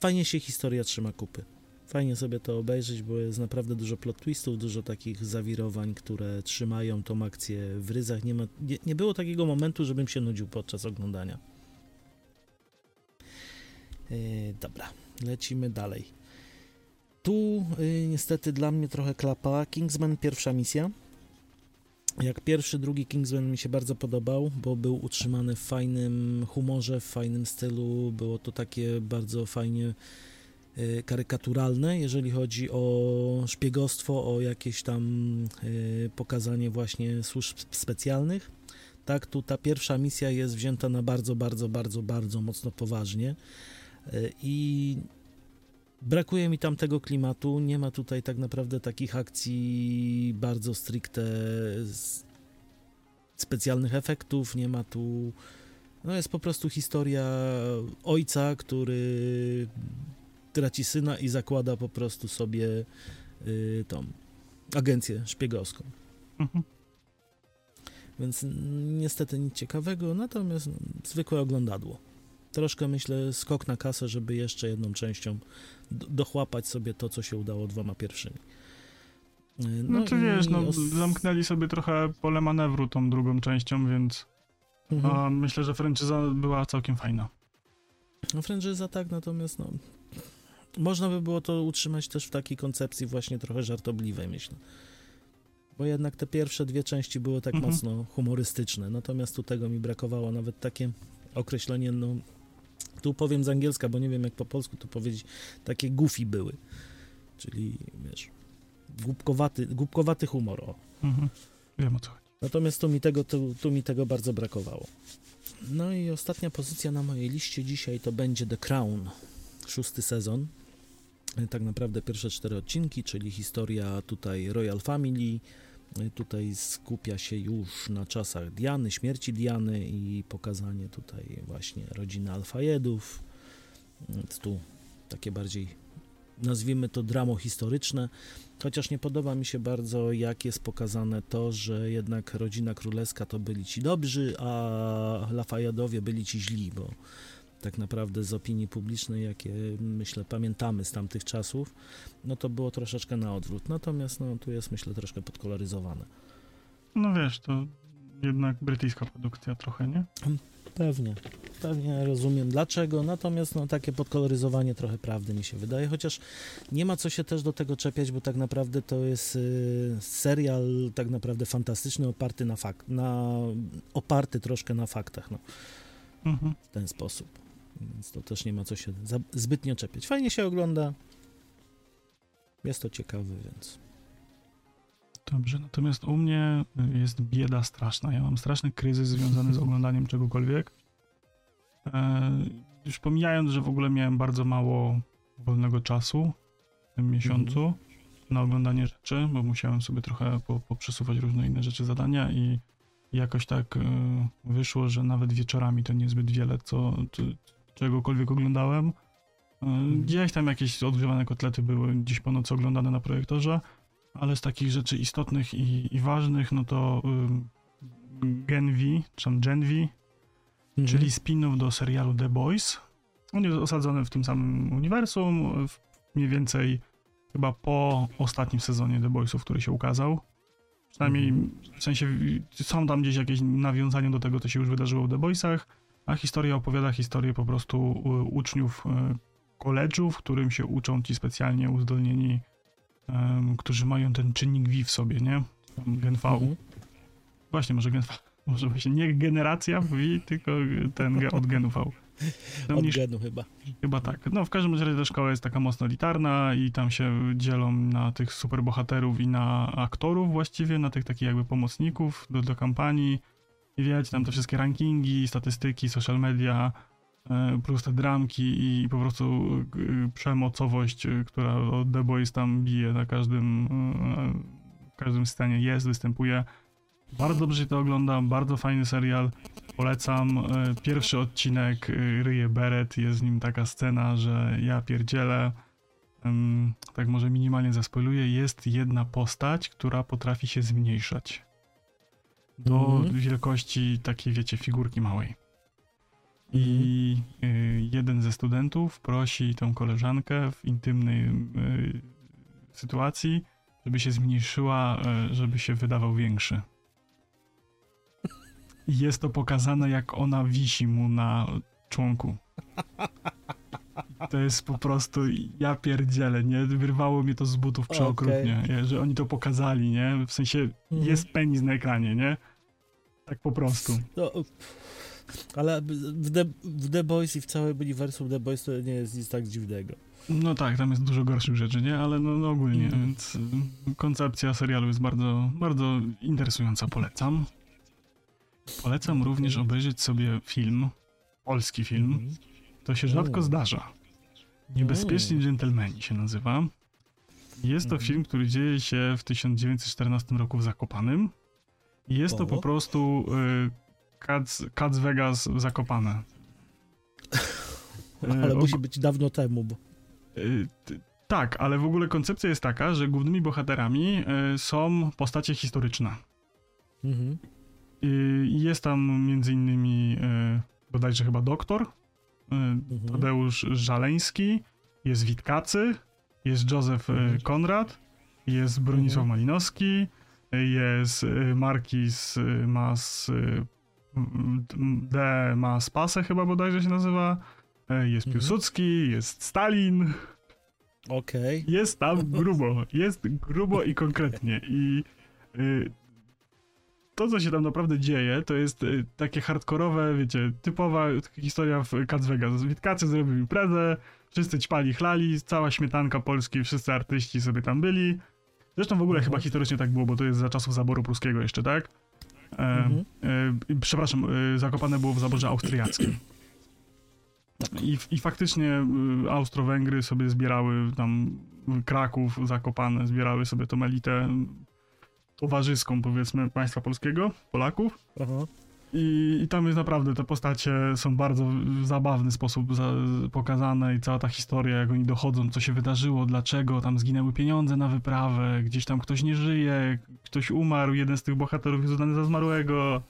fajnie się historia trzyma kupy. Fajnie sobie to obejrzeć, bo jest naprawdę dużo plot twistów, dużo takich zawirowań, które trzymają tą akcję w ryzach. Nie, ma, nie, nie było takiego momentu, żebym się nudził podczas oglądania. Yy, dobra, lecimy dalej. Tu yy, niestety dla mnie trochę klapa. Kingsman pierwsza misja. Jak pierwszy, drugi Kingsman mi się bardzo podobał, bo był utrzymany w fajnym humorze, w fajnym stylu. Było to takie bardzo fajnie y, karykaturalne, jeżeli chodzi o szpiegostwo, o jakieś tam pokazanie właśnie służb specjalnych. Tak, tu ta pierwsza misja jest wzięta na bardzo, bardzo, bardzo, bardzo mocno poważnie i Brakuje mi tam tego klimatu, nie ma tutaj tak naprawdę takich akcji bardzo stricte specjalnych efektów, nie ma tu... No jest po prostu historia ojca, który traci syna i zakłada po prostu sobie y, tą agencję szpiegowską. Mhm. Więc mm, niestety nic ciekawego, natomiast no, zwykłe oglądadło. Troszkę myślę skok na kasę, żeby jeszcze jedną częścią do- dochłapać sobie to, co się udało dwoma pierwszymi. Y, No, to i wiesz, no, os- zamknęli sobie trochę pole manewru tą drugą częścią, więc Mhm. a, myślę, że franczyza była całkiem fajna. No franczyza tak, natomiast no, można by było to utrzymać też w takiej koncepcji właśnie trochę żartobliwej, myślę. Bo jednak te pierwsze dwie części były tak Mhm. mocno humorystyczne, natomiast tu tego mi brakowało, nawet takie określenie, no tu powiem z angielska, bo nie wiem jak po polsku to powiedzieć, takie goofy były, czyli wiesz, głupkowaty, głupkowaty humor, o. Mhm. Wiem o co chodzi. Natomiast tu mi, tego, tu, tu mi tego bardzo brakowało. No i ostatnia pozycja na mojej liście dzisiaj to będzie The Crown, szósty sezon. Tak naprawdę pierwsze cztery odcinki, czyli historia tutaj Royal Family. Tutaj skupia się już na czasach Diany, śmierci Diany i pokazanie tutaj właśnie rodziny Alfajedów. Tu takie bardziej, nazwijmy to dramo historyczne. Chociaż nie podoba mi się bardzo, jak jest pokazane to, że jednak rodzina królewska to byli ci dobrzy, a Lafajadowie byli ci źli, bo tak naprawdę z opinii publicznej, jakie myślę pamiętamy z tamtych czasów, no to było troszeczkę na odwrót. Natomiast no, tu jest myślę troszkę podkoloryzowane. No wiesz, to jednak brytyjska produkcja trochę, nie? Pewnie, pewnie rozumiem dlaczego, natomiast no, takie podkoloryzowanie trochę prawdy mi się wydaje, chociaż nie ma co się też do tego czepiać, bo tak naprawdę to jest y, serial tak naprawdę fantastyczny, oparty na fakt, na, oparty troszkę na faktach, no, Mhm. w ten sposób. Więc to też nie ma co się zbytnio czepiać. Fajnie się ogląda, jest to ciekawe, więc Dobrze, natomiast u mnie jest bieda straszna. Ja mam straszny kryzys związany z oglądaniem czegokolwiek. E, już pomijając, że w ogóle miałem bardzo mało wolnego czasu w tym miesiącu na oglądanie rzeczy, bo musiałem sobie trochę po, poprzesuwać różne inne rzeczy, zadania i jakoś tak e, wyszło, że nawet wieczorami to niezbyt wiele, co czegokolwiek oglądałem. E, Gdzieś tam jakieś odgrzewane kotlety były gdzieś po nocy oglądane na projektorze, ale z takich rzeczy istotnych i, i ważnych, no to ym, Gen V, czy tam Gen V, czyli spin-off do serialu The Boys. On jest osadzony w tym samym uniwersum, mniej więcej chyba po ostatnim sezonie The Boysów, który się ukazał. Przynajmniej w sensie są tam gdzieś jakieś nawiązania do tego, co się już wydarzyło w The Boysach, a historia opowiada historię po prostu y, uczniów y, koledżu, w którym się uczą ci specjalnie uzdolnieni, em, którzy mają ten czynnik V w sobie, nie? Gen V. Mhm. Właśnie, może Gen V. Może właśnie nie generacja V, tylko ten od genu V. Tam Od niż- genu chyba. Chyba tak. No w każdym razie ta szkoła jest taka mocno elitarna i tam się dzielą na tych superbohaterów i na aktorów właściwie, na tych takich jakby pomocników do, do kampanii. I wiecie, tam te wszystkie rankingi, statystyki, social media, e, plus te dramki i po prostu przemocowość, e, która od The Boys tam bije na każdym, e, w każdym scenie jest, występuje. Bardzo dobrze się to ogląda, bardzo fajny serial. Polecam. Pierwszy odcinek ryje Beret, jest w nim taka scena, że ja pierdzielę. tak może minimalnie zaspoiluję. Jest jedna postać, która potrafi się zmniejszać. Do Mhm. wielkości takiej, wiecie, figurki małej. I y, jeden ze studentów prosi tą koleżankę w intymnej y, sytuacji, żeby się zmniejszyła, y, żeby się wydawał większy. I Jest to pokazane, jak ona wisi mu na członku. To jest po prostu, ja pierdzielę, nie? Wyrwało mnie to z butów przeokrutnie, nie? że oni to pokazali, nie? W sensie Mhm. jest penis na ekranie, nie? Tak po prostu. No, ale w The, w The Boys i w całym uniwersum The Boys to nie jest nic tak dziwnego. No tak, tam jest dużo gorszych rzeczy, nie? Ale no, no ogólnie, Mhm. więc y, koncepcja serialu jest bardzo, bardzo interesująca, polecam. Polecam również obejrzeć sobie film, polski film. Mhm. To się rzadko O. zdarza. Niebezpieczni dżentelmeni się nazywa. Jest to Mhm. film, który dzieje się w 1914 roku w Zakopanym. Jest to po prostu y, Cats, Vegas Zakopane. Y, Ale og- musi być dawno temu, bo... Y, Tak, ale w ogóle koncepcja jest taka, że głównymi bohaterami y, są postacie historyczne. Mhm. Y, jest tam między innymi y, bodajże chyba doktor, y. Tadeusz Żaleński, jest Witkacy, jest Józef y, Mhm. Konrad, jest Bronisław Malinowski, y, jest y, Markis y, Mas D. Mas Pase chyba bodajże się nazywa, jest Mhm. Piłsudski, jest Stalin, Okej. jest tam grubo, jest grubo i konkretnie i to, co się tam naprawdę dzieje, to jest y, takie hardkorowe, wiecie, typowa historia w Cats Vegas. Witkacy zrobił imprezę, wszyscy ćpali, chlali, cała śmietanka Polski, wszyscy artyści sobie tam byli. Zresztą w ogóle Mhm. chyba historycznie tak było, bo to jest za czasów zaboru pruskiego jeszcze, tak? E, Mhm. e, przepraszam, e, zakopane było w zaborze austriackim. I, I faktycznie y, Austro-Węgry sobie zbierały tam Kraków, Zakopane, zbierały sobie tą elitę towarzyską, powiedzmy, państwa polskiego, Polaków. Aha. I, I tam jest naprawdę, te postacie są bardzo w zabawny sposób za, pokazane i cała ta historia, jak oni dochodzą, co się wydarzyło, dlaczego tam zginęły pieniądze na wyprawę, gdzieś tam ktoś nie żyje, ktoś umarł, jeden z tych bohaterów jest uznany za zmarłego.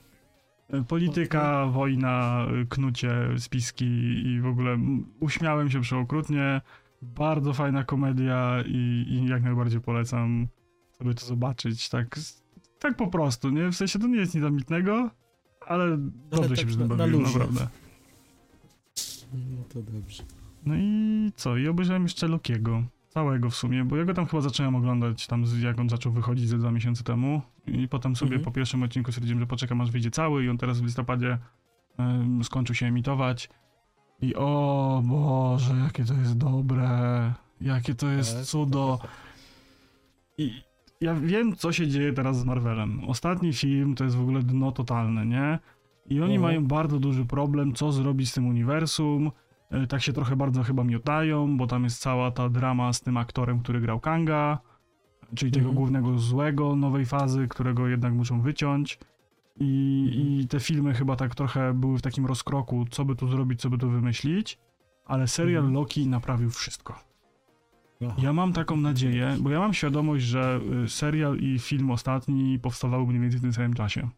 E, Polityka, wojna, e, knucie, spiski i w ogóle uśmiałem się przeokrutnie. Bardzo fajna komedia i, i jak najbardziej polecam sobie to zobaczyć. Tak, tak po prostu, nie? W sensie to nie jest nic ambitnego, ale dobrze tak się przy tym na bawiłem, luzie. naprawdę. No to dobrze. No i co? I obejrzałem jeszcze Lokiego. Całego w sumie, bo ja go tam chyba zacząłem oglądać tam, jak on zaczął wychodzić ze dwa miesiące temu. I potem sobie Mhm. po pierwszym odcinku stwierdziłem, że poczekam aż wyjdzie cały i on teraz w listopadzie em, skończył się emitować. I o Boże, jakie to jest dobre. Jakie to jest Tak. cudo. I ja wiem, co się dzieje teraz z Marvelem. Ostatni film to jest w ogóle dno totalne, nie? I oni Mhm. mają bardzo duży problem, co zrobić z tym uniwersum. E, Tak się trochę bardzo chyba miotają, bo tam jest cała ta drama z tym aktorem, który grał Kanga, czyli tego Mhm. głównego złego nowej fazy, którego jednak muszą wyciąć. I, Mhm. I te filmy chyba tak trochę były w takim rozkroku, co by tu zrobić, co by tu wymyślić, ale serial. Loki naprawił wszystko. Ja mam taką nadzieję, bo ja mam świadomość, że y, serial i film ostatni powstawały mniej więcej w tym samym czasie.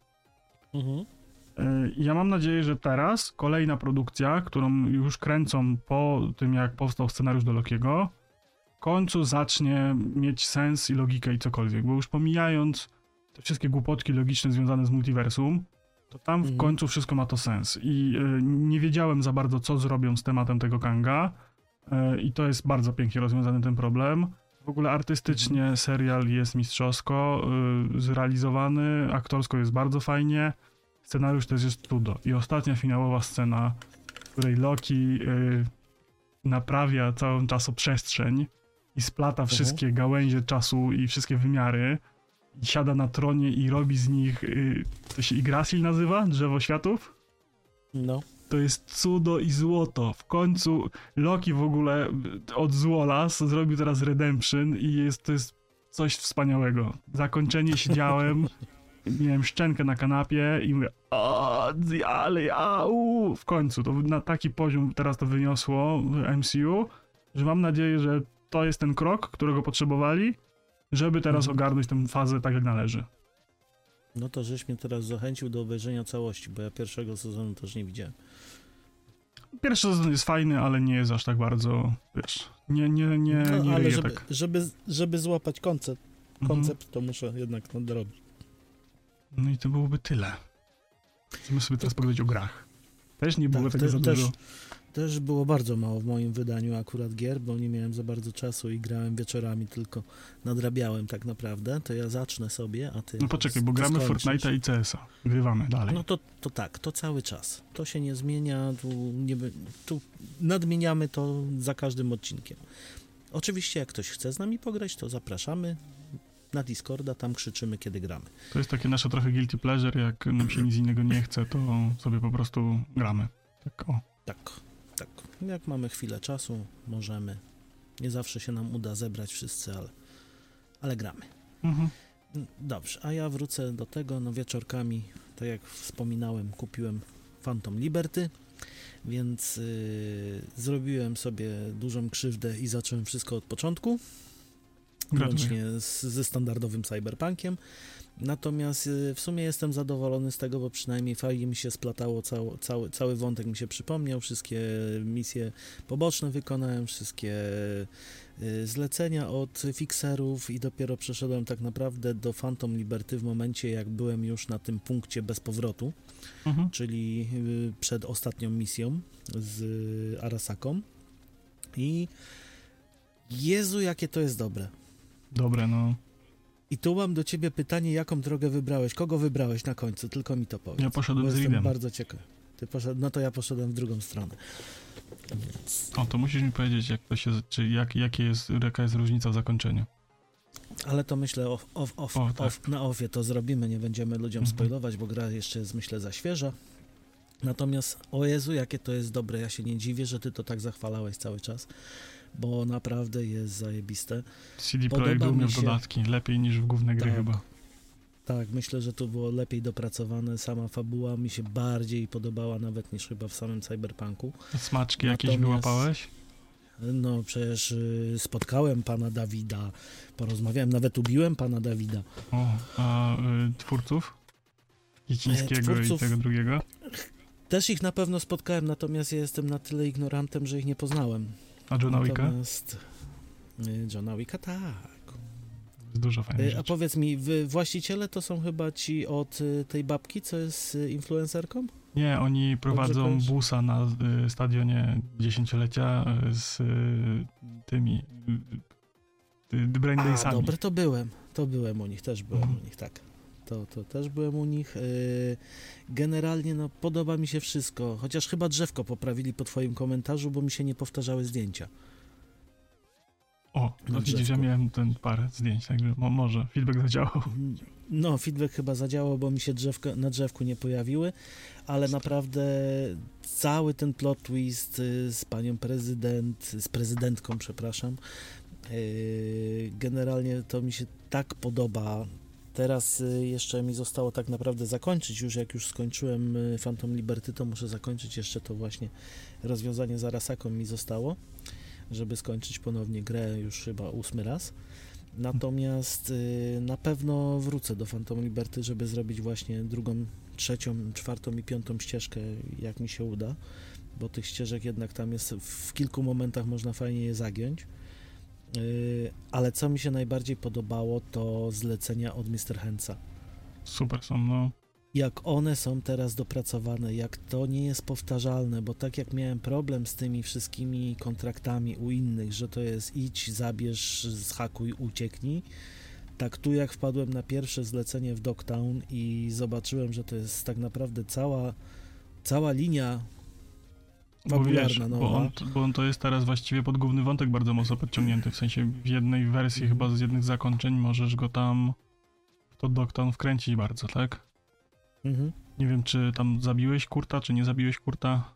Mhm. Y, Ja mam nadzieję, że teraz kolejna produkcja, którą już kręcą po tym, jak powstał scenariusz do Lokiego, w końcu zacznie mieć sens i logikę i cokolwiek, bo już pomijając te wszystkie głupotki logiczne związane z multiversum, to tam w Mhm. końcu wszystko ma to sens. I y, nie wiedziałem za bardzo, co zrobią z tematem tego Kanga. Y, I to jest bardzo pięknie rozwiązany ten problem. W ogóle artystycznie serial jest mistrzowsko y, zrealizowany, aktorsko jest bardzo fajnie, scenariusz też jest cudo. I ostatnia finałowa scena, w której Loki y, naprawia całą czasoprzestrzeń i splata wszystkie gałęzie czasu i wszystkie wymiary, i siada na tronie i robi z nich, to się Yggdrasil nazywa? Drzewo światów? No. To jest cudo i złoto. W końcu Loki w ogóle od Złolas zrobił teraz Redemption i jest, to jest coś wspaniałego. Zakończenie siedziałem, miałem szczękę na kanapie i mówię o, ale au! W końcu, to na taki poziom teraz to wyniosło MCU, że mam nadzieję, że to jest ten krok, którego potrzebowali, żeby teraz Mhm. ogarnąć tę fazę tak jak należy. No to żeś mnie teraz zachęcił do obejrzenia całości, bo ja pierwszego sezonu też nie widziałem. Pierwszy sezon jest fajny, ale nie jest aż tak bardzo, wiesz, nie, nie, nie, No, nie ale ryje żeby, tak. żeby, żeby złapać koncept, Mhm. koncept to muszę jednak nadrobić. No i to byłoby tyle. Chcemy sobie teraz pogadać o grach. Też nie było Tak, tego te- za też- dużo. Też było bardzo mało w moim wydaniu akurat gier, bo nie miałem za bardzo czasu i grałem wieczorami, tylko nadrabiałem tak naprawdę. To ja zacznę sobie, a ty. No poczekaj, bo gramy. Fortnite'a i CS-a. Grywamy dalej. No to, to tak, to cały czas. To się nie zmienia, tu, nie, tu nadmieniamy to za każdym odcinkiem. Oczywiście, jak ktoś chce z nami pograć, to zapraszamy na Discorda, tam krzyczymy, kiedy gramy. To jest takie nasze trochę guilty pleasure, jak nam się nic innego nie chce, to sobie po prostu gramy. Tak o. Tak. Jak mamy chwilę czasu, możemy. Nie zawsze się nam uda zebrać wszyscy, ale, ale gramy. Mhm. Dobrze, a ja wrócę do tego, no wieczorkami, tak jak wspominałem, kupiłem Phantom Liberty, więc yy, zrobiłem sobie dużą krzywdę i zacząłem wszystko od początku, Gratuluję. łącznie z, ze standardowym Cyberpunkiem. Natomiast yy, w sumie jestem zadowolony z tego, bo przynajmniej fajnie mi się splatało, cały, cały, cały wątek mi się przypomniał, wszystkie misje poboczne wykonałem, wszystkie y, zlecenia od fixerów i dopiero przeszedłem tak naprawdę do Phantom Liberty w momencie, jak byłem już na tym punkcie bez powrotu, Mhm. czyli y, przed ostatnią misją z y, Arasaką. I Jezu, jakie to jest dobre. Dobre, no. I tu mam do ciebie pytanie, jaką drogę wybrałeś? Kogo wybrałeś na końcu? Tylko mi to powiedz. Ja poszedłem z Reedem. bardzo ciekaw. Ty poszedł, no to ja poszedłem w drugą stronę. O, to musisz mi powiedzieć, jak to się, czy jak, jakie jest, jaka jest różnica w zakończeniu. Ale to myślę off, off, off, O, tak. off, na offie to zrobimy, nie będziemy ludziom Mhm. spoilować, bo gra jeszcze jest myślę za świeża. Natomiast o Jezu, jakie to jest dobre, ja się nie dziwię, że ty to tak zachwalałeś cały czas, bo naprawdę jest zajebiste. CD Projekt w się- dodatki, lepiej niż w główne gry Tak. chyba. Tak, myślę, że to było lepiej dopracowane, sama fabuła mi się bardziej podobała nawet niż chyba w samym Cyberpunku. Smaczki jakieś Natomiast- wyłapałeś? No przecież y, spotkałem pana Dawida, porozmawiałem, nawet ubiłem pana Dawida. O, a y, twórców? Kicińskiego twórców- i tego drugiego? Też ich na pewno spotkałem, natomiast ja jestem na tyle ignorantem, że ich nie poznałem. A Johna Wicka? Natomiast y, Johna Wicka tak. Jest dużo fajnych Y, A rzeczy. powiedz mi, właściciele to są chyba ci od y, tej babki, co jest influencerką? Nie, oni prowadzą busa na y, stadionie dziesięciolecia z y, tymi y, y, Brain A, Daysami. dobre, to byłem. To byłem u nich, też byłem Mhm. u nich, tak. To, to też byłem u nich. Y, Generalnie no, podoba mi się wszystko, chociaż chyba drzewko poprawili po twoim komentarzu, bo mi się nie powtarzały zdjęcia. O, no widzisz, ja miałem ten parę zdjęć, także mo, może feedback zadziałał. No, feedback chyba zadziałał, bo mi się drzewka, na drzewku nie pojawiły, ale naprawdę cały ten plot twist y, z panią prezydent, z prezydentką, przepraszam, y, generalnie to mi się tak podoba. Teraz y, jeszcze mi zostało tak naprawdę zakończyć, już jak już skończyłem y, Phantom Liberty, to muszę zakończyć jeszcze to właśnie rozwiązanie z Arasaką mi zostało, żeby skończyć ponownie grę już chyba ósmy raz. Natomiast y, na pewno wrócę do Phantom Liberty, żeby zrobić właśnie drugą, trzecią, czwartą i piątą ścieżkę, jak mi się uda, bo tych ścieżek jednak tam jest, w kilku momentach można fajnie je zagiąć. Y, ale co mi się najbardziej podobało, to zlecenia od Mr. Hensa. Super są, no. jak one są teraz dopracowane, jak to nie jest powtarzalne, bo tak jak miałem problem z tymi wszystkimi kontraktami u innych, że to jest idź, zabierz, zhakuj, ucieknij, tak tu jak wpadłem na pierwsze zlecenie w Dogtown i zobaczyłem, że to jest tak naprawdę cała, cała linia Bo wiesz, bo on, bo on to jest teraz właściwie pod główny wątek bardzo mocno podciągnięty, w sensie w jednej wersji Mhm. chyba z jednych zakończeń możesz go tam w to Doktown wkręcić bardzo, tak? Mhm. Nie wiem, czy tam zabiłeś Kurta, czy nie zabiłeś Kurta,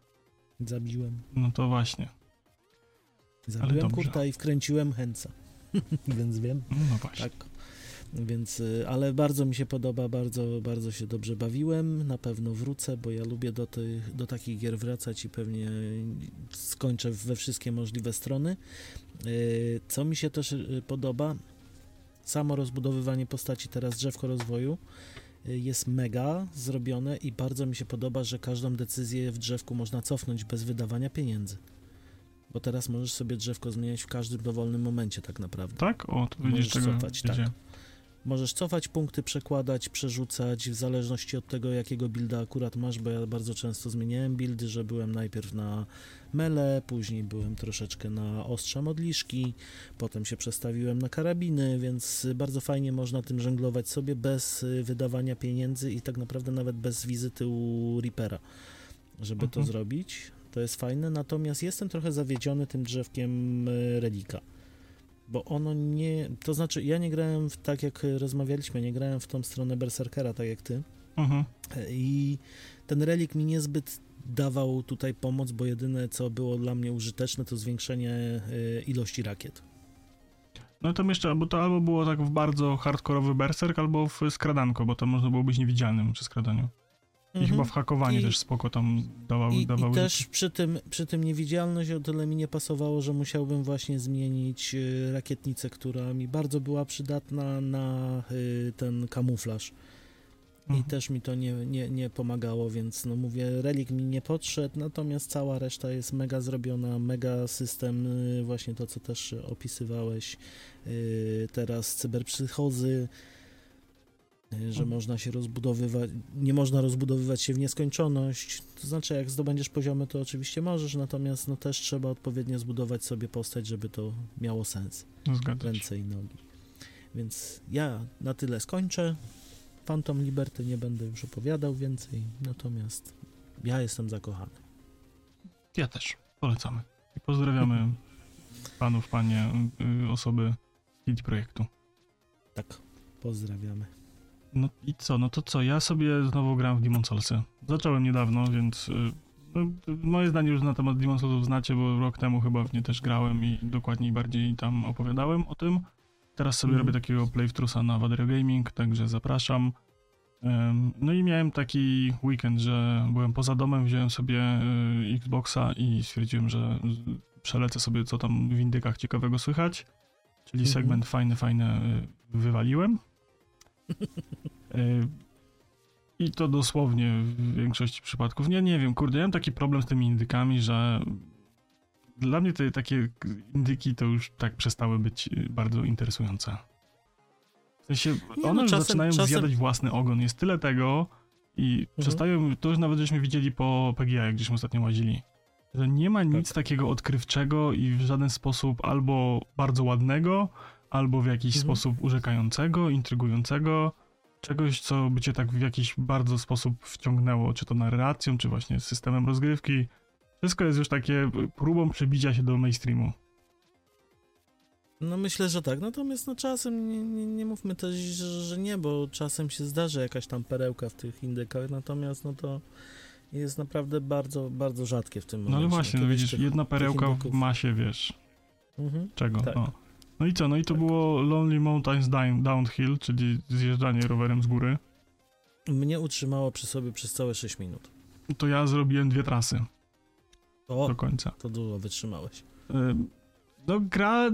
Zabiłem. no to właśnie. Zabiłem kurta i wkręciłem chęca. Więc wiem. No właśnie. Tak. Więc, y, ale bardzo mi się podoba, bardzo, bardzo się dobrze bawiłem. Na pewno wrócę, bo ja lubię do, tych, do takich gier wracać i pewnie skończę we wszystkie możliwe strony. Y, Co mi się też y, podoba, samo rozbudowywanie postaci teraz drzewko rozwoju jest mega zrobione i bardzo mi się podoba, że każdą decyzję w drzewku można cofnąć bez wydawania pieniędzy. Bo teraz możesz sobie drzewko zmieniać w każdym dowolnym momencie tak naprawdę. Tak? O, to widzisz Możesz tego cofać, tak. Możesz cofać punkty, przekładać, przerzucać, w zależności od tego, jakiego builda akurat masz, bo ja bardzo często zmieniałem buildy, że byłem najpierw na mele, później byłem troszeczkę na ostrza modliszki, potem się przestawiłem na karabiny, więc bardzo fajnie można tym żonglować sobie bez y, wydawania pieniędzy i tak naprawdę nawet bez wizyty u Reapera, żeby to Mhm. zrobić. To jest fajne, natomiast jestem trochę zawiedziony tym drzewkiem y, Relika bo ono nie, to znaczy ja nie grałem w, tak jak rozmawialiśmy, nie grałem w tą stronę Berserkera, tak jak ty Mhm. E, i ten relik mi niezbyt dawał tutaj pomoc, bo jedyne co było dla mnie użyteczne to zwiększenie e, ilości rakiet. No to jeszcze, bo to albo było tak w bardzo hardkorowy berserk, albo w skradanko, bo to można było być niewidzialnym przy skradaniu. I Mhm. chyba w hakowanie I- też spoko tam dawał, I, dawały... I też przy tym, przy tym niewidzialność o tyle mi nie pasowało, że musiałbym właśnie zmienić e, rakietnicę, która mi bardzo była przydatna na e, ten kamuflaż. I Mhm. też mi to nie, nie, nie pomagało, więc no mówię, relik mi nie podszedł, natomiast cała reszta jest mega zrobiona, mega system, y, właśnie to, co też opisywałeś, y, teraz cyberpsychozy, y, że można się rozbudowywać, nie można rozbudowywać się w nieskończoność, to znaczy jak zdobędziesz poziomy, to oczywiście możesz, natomiast no też trzeba odpowiednio zbudować sobie postać, żeby to miało sens Zgadzam się. ręce i nogi. Więc ja na tyle skończę. Phantom Liberty nie będę już opowiadał więcej, natomiast ja jestem zakochany. Ja też. Polecamy. I pozdrawiamy panów, panie, y, osoby z CD Projektu. Tak, pozdrawiamy. No i co? No to co? Ja sobie znowu gram w Demon Soulsy. Zacząłem niedawno, więc y, no, y, moje zdanie już na temat Demon Soulsów znacie, bo rok temu chyba w nie też grałem i dokładniej bardziej tam opowiadałem o tym. Teraz sobie Mhm. robię takiego playthroughsa na Waderio Gaming, także zapraszam. No i miałem taki weekend, że byłem poza domem, wziąłem sobie y, Xboxa i stwierdziłem, że przelecę sobie co tam w indykach ciekawego słychać. Czyli Mhm. segment fajny, fajny y, wywaliłem. Y, I to dosłownie w większości przypadków. Nie, nie wiem, kurde, ja mam taki problem z tymi indykami, że dla mnie te takie indyki to już tak przestały być y, bardzo interesujące. W sensie, no, one już czasem- zaczynają czasem- zjadać własny ogon. Jest tyle tego i Mhm. przestają, to już nawet żeśmy widzieli po PGA, jak gdzieśmy ostatnio łazili, że nie ma nic Tak. takiego odkrywczego i w żaden sposób albo bardzo ładnego, albo w jakiś Mhm. sposób urzekającego, intrygującego, czegoś, co by cię tak w jakiś bardzo sposób wciągnęło, czy to narracją, czy właśnie systemem rozgrywki. Wszystko jest już takie próbą przebicia się do mainstreamu. No myślę, że tak. Natomiast no czasem nie, nie, nie mówmy też, że, że nie, bo czasem się zdarzy jakaś tam perełka w tych indykach, natomiast no to jest naprawdę bardzo, bardzo rzadkie w tym No momencie. ale właśnie, no widzisz, tych- jedna perełka w masie, wiesz, Mhm. czego, Tak. no. No i co, no i to Tak. było Lonely Mountains Down- Downhill, czyli zjeżdżanie rowerem z góry. Mnie utrzymało przy sobie przez całe 6 minut. To ja zrobiłem dwie trasy O, do końca. to dużo wytrzymałeś. Ym, No gra...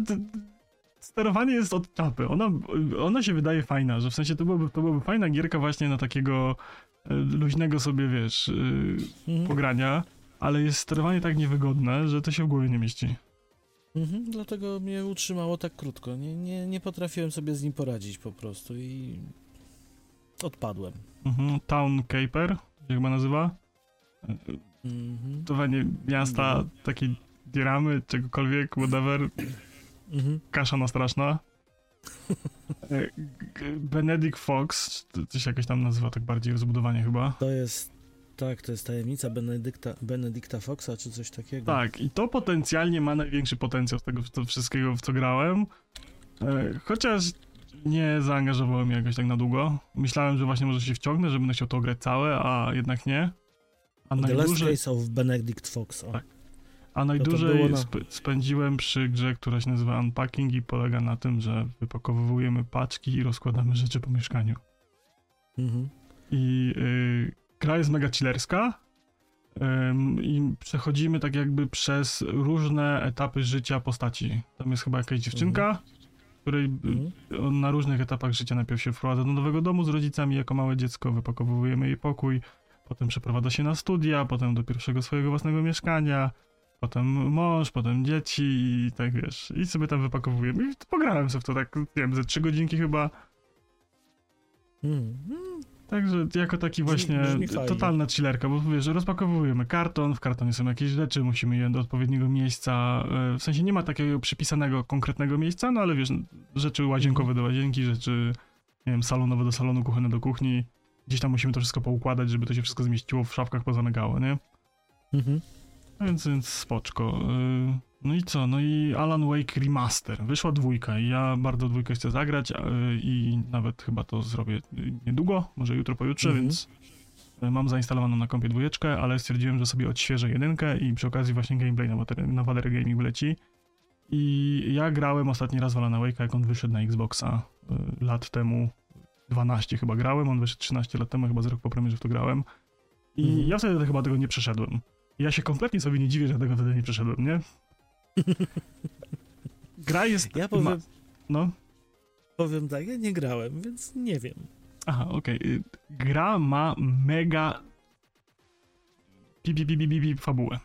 Sterowanie jest od czapy. Ona, ona się wydaje fajna, że w sensie to byłaby, to byłaby fajna gierka właśnie na takiego e, luźnego sobie, wiesz, y, Mhm. pogrania, ale jest sterowanie tak niewygodne, że to się w głowie nie mieści. Mhm, dlatego mnie utrzymało tak krótko. Nie, nie, nie potrafiłem sobie z nim poradzić po prostu i odpadłem. Mhm. Town Caper, jak chyba nazywa. Mhm. Budowanie miasta, Mhm. takiej diramy, czegokolwiek, whatever. Mhm. Kasza na straszna. E, Benedict Fox, to, to się jakoś tam nazywa tak bardziej rozbudowanie chyba. To jest, tak, to jest tajemnica Benedykta, Benedykta Foxa, czy coś takiego. Tak, i to potencjalnie ma największy potencjał z tego to wszystkiego, w co grałem. E, Chociaż nie zaangażowałem mnie jakoś tak na długo. Myślałem, że właśnie może się wciągnę, że będę chciał to grać całe, a jednak nie. A The Last najdłużej, Case of Benedict Fox. O. Tak. a najdłużej na- sp- spędziłem przy grze, która się nazywa Unpacking i polega na tym, że wypakowujemy paczki i rozkładamy rzeczy po mieszkaniu. Mhm. I y, gra jest mega chillerska. ym, I przechodzimy tak jakby przez różne etapy życia postaci. Tam jest chyba jakaś dziewczynka, której y, Mhm. on na różnych etapach życia najpierw się wprowadza do nowego domu z rodzicami jako małe dziecko, wypakowujemy jej pokój, potem przeprowadza się na studia, potem do pierwszego swojego własnego mieszkania, potem mąż, potem dzieci i tak wiesz. I sobie tam wypakowujemy. I pograłem sobie w to tak, nie wiem, ze trzy godzinki chyba. Mhm. Także jako taki właśnie totalna chillerka, bo wiesz, rozpakowujemy karton, w kartonie są jakieś rzeczy, musimy je do odpowiedniego miejsca, e, w sensie nie ma takiego przypisanego konkretnego miejsca, no ale wiesz, rzeczy łazienkowe do łazienki, rzeczy, nie wiem, salonowe do salonu, kuchenne do kuchni, gdzieś tam musimy to wszystko poukładać, żeby to się wszystko zmieściło w szafkach, pozamygało, nie? Mhm. No Więc, więc spoczko. No i co? No i Alan Wake Remaster. Wyszła dwójka i ja bardzo dwójkę chcę zagrać i nawet chyba to zrobię y, niedługo, może jutro, pojutrze, Mhm. więc y, mam zainstalowaną na kompie dwójeczkę, ale stwierdziłem, że sobie odświeżę jedynkę i przy okazji właśnie gameplay na, Water, na Water Gaming wleci. I ja grałem ostatni raz w Alana Wake'a, jak on wyszedł na Xboxa y, lat temu. 12 chyba grałem, on wyszedł 13 lat temu, chyba z rok po premierze w to grałem. I Mhm. ja wtedy chyba tego nie przeszedłem. Ja się kompletnie sobie nie dziwię, że tego wtedy nie przeszedłem, nie? Gra jest... Ja powiem, Ma... No. powiem tak, ja nie grałem, więc nie wiem. Aha, okej. Y, Gra ma mega... Pi, pi, pi, pi, pi, pi, fabułę.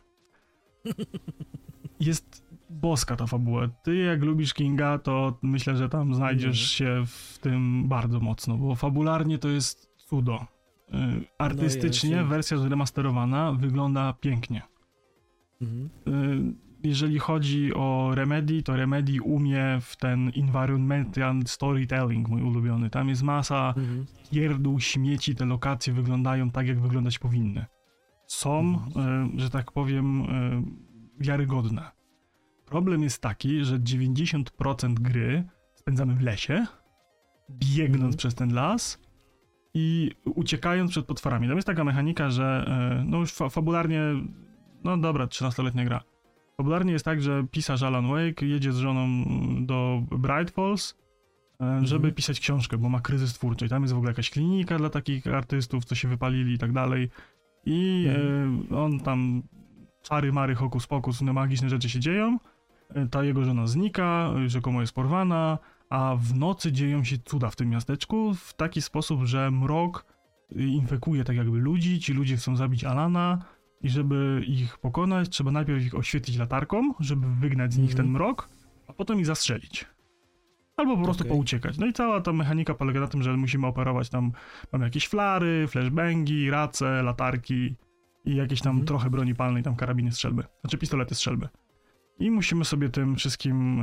Jest boska ta fabuła. Ty jak lubisz Kinga, to myślę, że tam znajdziesz Mhm. się w tym bardzo mocno, bo fabularnie to jest cudo. Y, Artystycznie jest. wersja zremasterowana wygląda pięknie. Mhm. Jeżeli chodzi o Remedy, to Remedy umie w ten environmental storytelling, mój ulubiony. Tam jest masa Mhm. pierdół, śmieci, te lokacje wyglądają tak, jak wyglądać powinny. Są, y, że tak powiem, y, wiarygodne. Problem jest taki, że 90% gry spędzamy w lesie, biegnąc Mhm. przez ten las i uciekając przed potworami. Tam jest taka mechanika, że y, no już fa fabularnie, no dobra, 13-letnia gra. Fabularnie jest tak, że pisarz Alan Wake jedzie z żoną do Bright Falls, e, żeby Mhm. pisać książkę, bo ma kryzys twórczy. I tam jest w ogóle jakaś klinika dla takich artystów, co się wypalili i tak dalej. I e, on tam czary, mary, hokus pokus, no magiczne rzeczy się dzieją. E, Ta jego żona znika, rzekomo jest porwana, a w nocy dzieją się cuda w tym miasteczku w taki sposób, że mrok infekuje tak jakby ludzi, ci ludzie chcą zabić Alana i żeby ich pokonać, trzeba najpierw ich oświetlić latarką, żeby wygnać z nich Mhm. ten mrok, a potem ich zastrzelić. Albo po prostu Okej. pouciekać. No i cała ta mechanika polega na tym, że musimy operować tam, mamy jakieś flary, flashbangi, race, latarki i jakieś tam Mhm. trochę broni palnej, tam karabiny strzelby, znaczy pistolety strzelby. I musimy sobie tym wszystkim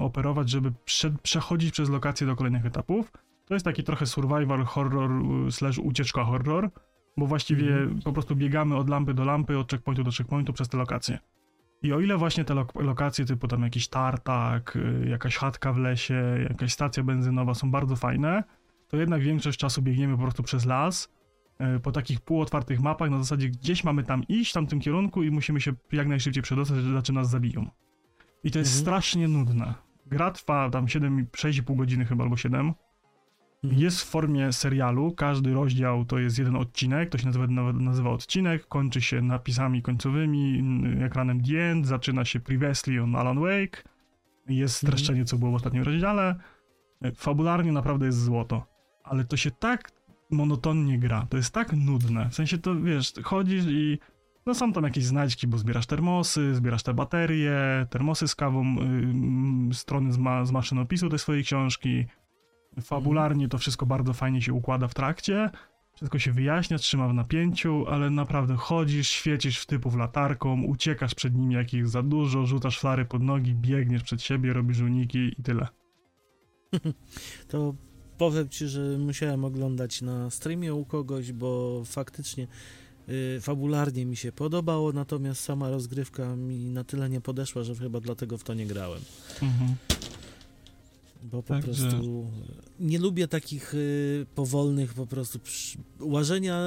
e, operować, żeby prze, przechodzić przez lokacje do kolejnych etapów. To jest taki trochę survival horror slash ucieczka horror, bo właściwie Mhm. po prostu biegamy od lampy do lampy, od checkpointu do checkpointu przez te lokacje. I o ile właśnie te lok- lokacje typu tam jakiś tartak, y, jakaś chatka w lesie, jakaś stacja benzynowa są bardzo fajne, to jednak większość czasu biegniemy po prostu przez las, y, po takich półotwartych mapach, na zasadzie gdzieś mamy tam iść, w tamtym kierunku i musimy się jak najszybciej przedostać, znaczy nas zabiją. I to jest Mhm. strasznie nudne. Gra trwa tam 7, 6,5 godziny chyba, albo 7. Mhm. Jest w formie serialu, każdy rozdział to jest jeden odcinek, to się nazywa, nazywa odcinek, kończy się napisami końcowymi, ekranem The End, zaczyna się Previously on Alan Wake, jest Mhm. streszczenie, co było w ostatnim rozdziale. E, Fabularnie naprawdę jest złoto, ale to się tak monotonnie gra, to jest tak nudne, w sensie to, wiesz, chodzisz i no są tam jakieś znajdźki, bo zbierasz termosy, zbierasz te baterie, termosy z kawą, ym, strony z, ma- z maszynopisu tej swojej książki, Fabularnie to wszystko bardzo fajnie się układa w trakcie. Wszystko się wyjaśnia, trzyma w napięciu, ale naprawdę chodzisz, świecisz w typów latarką, uciekasz przed nimi, jak ich za dużo, rzucasz flary pod nogi, biegniesz przed siebie, robisz uniki i tyle. To powiem ci, że musiałem oglądać na streamie u kogoś, bo faktycznie y, fabularnie mi się podobało, natomiast sama rozgrywka mi na tyle nie podeszła, że chyba dlatego w to nie grałem. Mhm. Bo po Także- prostu nie lubię takich y, powolnych po prostu przy, łażenia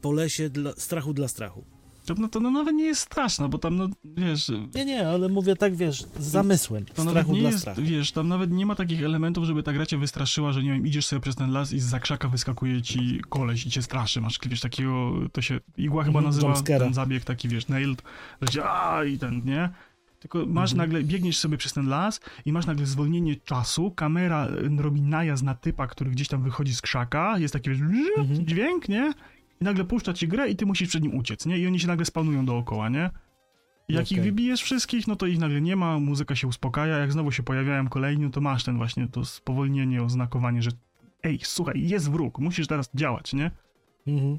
po lesie dla, strachu dla strachu. To, no to no, nawet nie jest straszne, bo tam, no wiesz, Nie, nie, ale mówię tak, wiesz, z zamysłem, to strachu nie dla jest, strachu. wiesz, tam nawet nie ma takich elementów, żeby ta gra cię wystraszyła, że nie wiem, idziesz sobie przez ten las i z zakrzaka wyskakuje ci koleś i cię straszy, masz, wiesz, takiego, to się, igła chyba Mhm, nazywa ten zabieg taki, wiesz, nailed, że cię, a i ten, nie? Tylko masz Mhm. nagle, biegniesz sobie przez ten las i masz nagle zwolnienie czasu, kamera y, robi najazd na typa, który gdzieś tam wychodzi z krzaka, jest taki, wiesz, Mhm. dźwięk, nie? I nagle puszcza ci grę i ty musisz przed nim uciec, nie? I oni się nagle spawnują dookoła, nie? Jak ich Okej. wybijesz wszystkich, no to ich nagle nie ma, muzyka się uspokaja, jak znowu się pojawiają kolejni, no to masz ten właśnie to spowolnienie, oznakowanie, że ej, słuchaj, jest wróg, musisz teraz działać, nie? Mhm.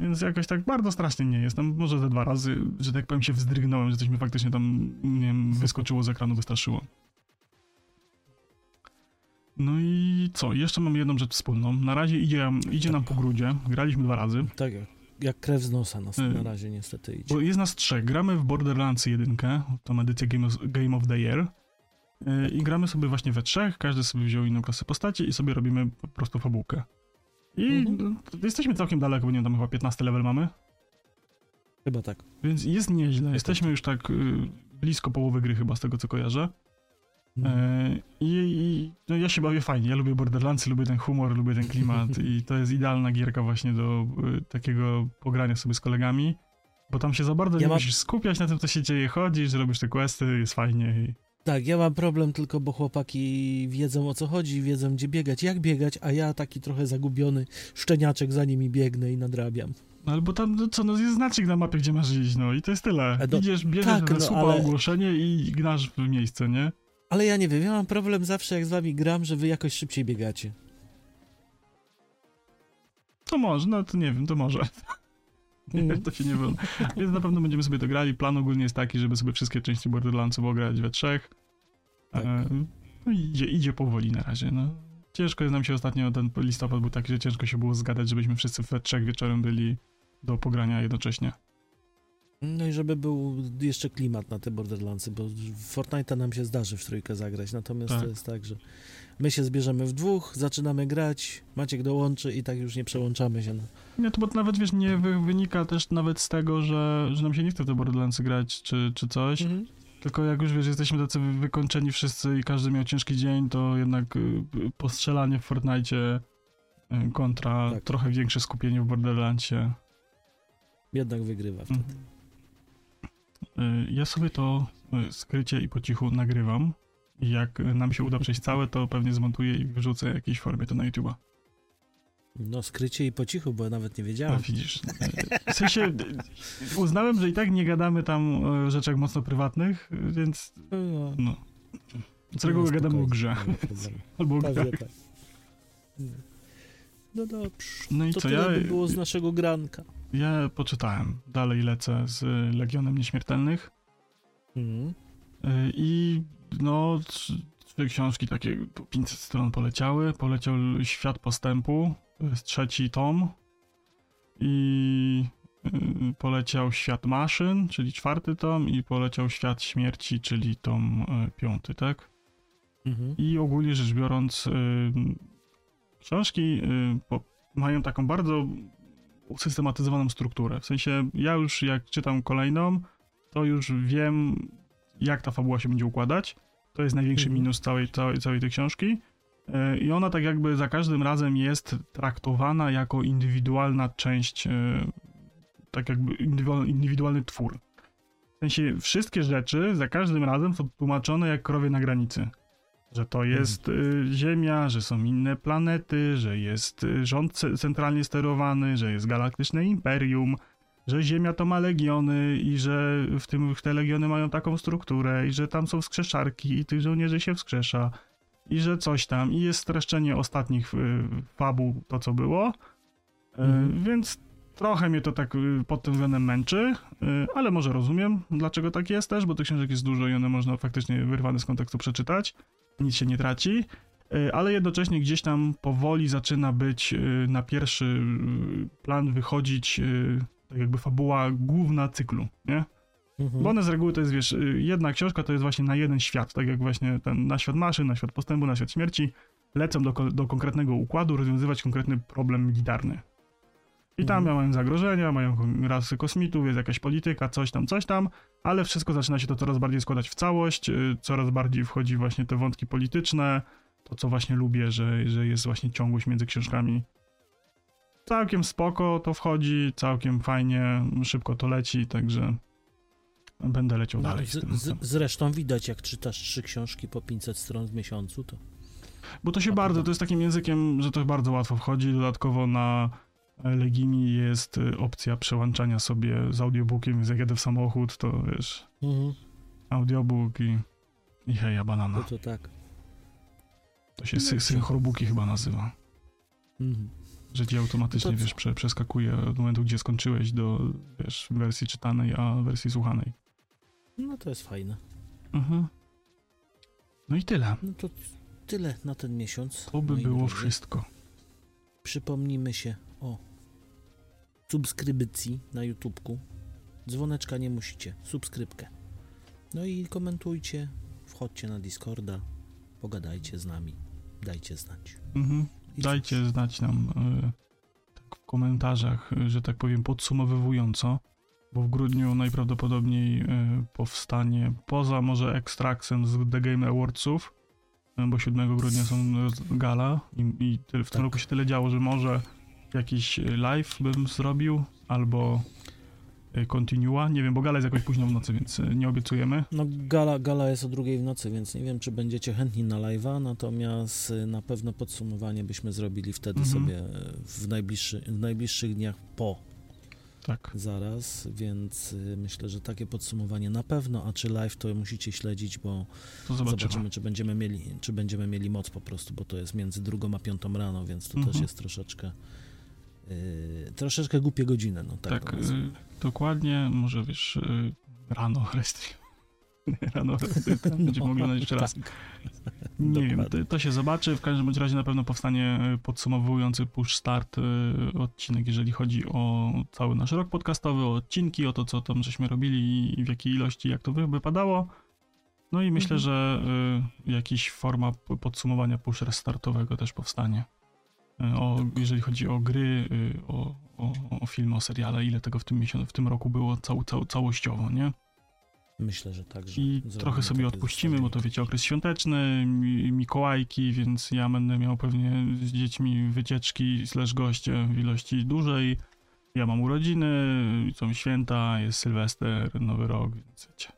Więc jakoś tak bardzo strasznie nie jest. Tam może ze dwa razy, że tak powiem, się wzdrygnąłem, że coś mi faktycznie tam, nie wiem, wyskoczyło z ekranu, wystraszyło. No i co? Jeszcze mam jedną rzecz wspólną. Na razie idzie, idzie nam po grudzie. Graliśmy dwa razy. Tak, jak- krew z nosa nas Y. na razie niestety idzie. Bo jest nas trzech. Gramy w Borderlands 1, tą edycję Game of, Game of the Year. Yy, I gramy sobie właśnie we trzech, każdy sobie wziął inną klasę postaci i sobie robimy po prostu fabułkę. I Mhm. no, jesteśmy całkiem daleko, bo nie wiem, tam chyba 15 level mamy. Chyba tak. Więc jest nieźle. tak. Jesteśmy już tak y, blisko połowy gry chyba z tego co kojarzę. Mhm. I, no, ja się bawię fajnie. Ja lubię Borderlandsy, lubię ten humor, lubię ten klimat i to jest idealna gierka właśnie do y, takiego pogrania sobie z kolegami. Bo tam się za bardzo Ja nie mam- musisz skupiać na tym, co się dzieje, chodzisz, robisz te questy, jest fajnie. I... Tak, ja mam problem tylko, bo chłopaki wiedzą o co chodzi, wiedzą gdzie biegać, jak biegać, a ja taki trochę zagubiony szczeniaczek za nimi biegnę i nadrabiam. No albo tam, no co, no jest znacznik na mapie, gdzie masz iść, no i to jest tyle. E, do- Idziesz, bierzesz tak, no, słupa ale- ogłoszenie i gnasz w miejsce, nie? Ale ja nie wiem, ja mam problem zawsze jak z wami gram, że wy jakoś szybciej biegacie. To może, no to nie wiem, to może. Mhm. to się nie wolno. Więc na pewno będziemy sobie to grali. Plan ogólnie jest taki, żeby sobie wszystkie części Borderlandsów ograć we trzech. Tak. E, no idzie, idzie powoli na razie, no. Ciężko jest nam się ostatnio, ten listopad był taki, że ciężko się było zgadać, żebyśmy wszyscy we trzech wieczorem byli do pogrania jednocześnie. No i żeby był jeszcze klimat na te Borderlandsy, bo w Fortnite'a nam się zdarzy w trójkę zagrać, natomiast Tak. to jest tak, że my się zbierzemy w dwóch, zaczynamy grać, Maciek dołączy i tak już nie przełączamy się. No. Nie, to bo nawet, wiesz, nie wy, wynika też nawet z tego, że, że nam się nie chce w te Borderlandsy grać, czy, czy coś, Mhm. Tylko jak już, wiesz, jesteśmy tacy wy- wykończeni wszyscy i każdy miał ciężki dzień, to jednak y, postrzelanie w Fortnite y, kontra Tak. trochę większe skupienie w Borderlandsie. Jednak wygrywa wtedy. Mhm. Y, Ja sobie to skrycie i po cichu nagrywam. I jak nam się uda przejść całe, to pewnie zmontuję i wrzucę w jakiejś formie to na YouTube'a. No skrycie i po cichu, bo ja nawet nie wiedziałem. widzisz. y, W sensie uznałem, że i tak nie gadamy tam o rzeczach mocno prywatnych, więc No, no. Z reguły no, gadamy o grze. Albo o Pewnie grach. tak. No dobrze. No i To co, tyle ja, by było z naszego granka. ja poczytałem. Dalej lecę z Legionem Nieśmiertelnych. Mhm. Y, I no, trzy, trzy książki takie, po 500 stron poleciały. Poleciał Świat Postępu, to jest trzeci tom. I y, poleciał Świat Maszyn, czyli czwarty tom. I poleciał Świat Śmierci, czyli tom y, piąty, tak? Mhm. I ogólnie rzecz biorąc, y, książki y, mają taką bardzo usystematyzowaną strukturę. W sensie, ja już jak czytam kolejną, to już wiem, jak ta fabuła się będzie układać. To jest największy Mhm. minus całej, całej, całej tej książki. I ona tak jakby za każdym razem jest traktowana jako indywidualna część, y, tak jakby indywidualny, twór. W sensie wszystkie rzeczy za każdym razem są tłumaczone jak krowie na granicy. Że to jest y, Ziemia, że są inne planety, że jest y, rząd ce- centralnie sterowany, że jest galaktyczne imperium, że Ziemia to ma legiony i że w tym te legiony mają taką strukturę i że tam są wskrzeszarki i tych żołnierzy się wskrzesza. I że coś tam, i jest streszczenie ostatnich y, fabuł, to co było, y, Mhm. więc trochę mnie to tak y, pod tym względem męczy, ale może rozumiem, dlaczego tak jest też, bo tych książek jest dużo i one można faktycznie wyrwane z kontekstu przeczytać, nic się nie traci, ale jednocześnie gdzieś tam powoli zaczyna być na pierwszy plan wychodzić tak jakby fabuła główna cyklu, nie? Mhm. Bo one z reguły to jest, wiesz, jedna książka to jest właśnie na jeden świat, tak jak właśnie ten na świat maszyn, na świat postępu, na świat śmierci, lecą do, do konkretnego układu rozwiązywać konkretny problem militarny. I tam Mhm. mają zagrożenia, mają rasy kosmitów, jest jakaś polityka, coś tam, coś tam, ale wszystko zaczyna się to coraz bardziej składać w całość, y, coraz bardziej wchodzi właśnie te wątki polityczne, to co właśnie lubię, że, że jest właśnie ciągłość między książkami. Całkiem spoko to wchodzi, całkiem fajnie, szybko to leci, także będę leciał No, dalej z, z, tym. z, zresztą widać, jak czytasz trzy książki po 500 stron w miesiącu, to Bo to się A bardzo, to jest takim językiem, że to bardzo łatwo wchodzi. Dodatkowo na e, Legimi jest y, opcja przełączania sobie z audiobookiem, więc jak jadę w samochód, to wiesz, audiobook i, i heja to, banana. to tak. To się sy synchrobuki chyba nazywa. Mhm. Że ci automatycznie, wiesz, prze przeskakuje od momentu, gdzie skończyłeś do, wiesz, wersji czytanej, a wersji słuchanej. No to jest fajne. Mhm. No i tyle. No to tyle na ten miesiąc. To by moi było drodzy. wszystko. Przypomnijmy się o subskrypcji na YouTubku. Dzwoneczka nie musicie, subskrypkę. No i komentujcie, wchodźcie na Discorda, pogadajcie z nami, dajcie znać. Mhm. Dajcie znać nam y, tak w komentarzach, y, że tak powiem, podsumowywująco, bo w grudniu najprawdopodobniej y, powstanie, poza może ekstraksem z The Game Awardsów, y, bo 7 grudnia są gala i, i tyle, w tym Tak. roku się tyle działo, że może jakiś live bym zrobił, albo y, continua, nie wiem, bo gala jest jakoś późno w nocy, więc nie obiecujemy. No gala, gala jest o drugiej w nocy, więc nie wiem, czy będziecie chętni na live'a, natomiast na pewno podsumowanie byśmy zrobili wtedy Mhm. sobie w, najbliższy, w najbliższych dniach po Tak. zaraz, więc y, myślę, że takie podsumowanie na pewno, a czy live to musicie śledzić, bo zobaczymy. zobaczymy, czy będziemy mieli, czy będziemy mieli moc po prostu, bo to jest między drugą a piątą rano, więc to Mhm. też jest troszeczkę y, troszeczkę głupie godziny, no tak, Tak, y, nazwijmy. dokładnie, może wiesz, y, rano restri. Nie, rano restri, będziemy mogli oglądać jeszcze raz. tak. Nie wiem, Dokładnie. to, to się zobaczy, w każdym bądź razie na pewno powstanie y, podsumowujący push start y, odcinek, jeżeli chodzi o cały nasz rok podcastowy, o odcinki, o to, co tam żeśmy robili i w jakiej ilości, jak to wy- wypadało. No i myślę, Mhm. że y, jakiś forma p- podsumowania push restartowego też powstanie. O, jeżeli chodzi o gry, o, o, o filmy, o seriale, ile tego w tym miesiącu, w tym roku było cał, cał, całościowo, nie? Myślę, że tak. Że I trochę sobie odpuścimy, bo to wiecie, okres świąteczny, mi, Mikołajki, więc ja będę miał pewnie z dziećmi wycieczki slash goście w ilości dużej. Ja mam urodziny, są święta, jest Sylwester, Nowy Rok, więc wiecie.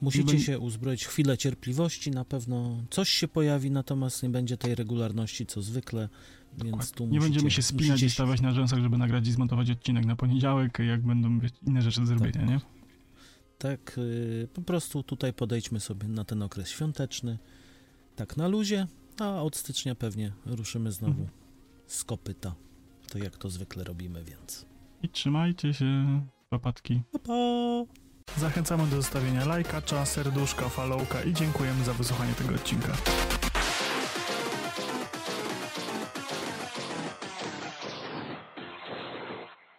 Musicie nie się uzbroić chwilę cierpliwości, na pewno coś się pojawi, natomiast nie będzie tej regularności co zwykle, więc tu Nie musicie, będziemy się spinać musicie i stawiać na rzęsach, żeby nagrać i zmontować odcinek na poniedziałek, jak będą inne rzeczy do zrobienia, Tak. nie? Tak, y, po prostu tutaj podejdźmy sobie na ten okres świąteczny, tak na luzie, a od stycznia pewnie ruszymy znowu Mhm. z kopyta, to jak to zwykle robimy, więc I trzymajcie się, papatki. pa, pa! Zachęcamy do zostawienia lajka, serduszka, followka i dziękujemy za wysłuchanie tego odcinka.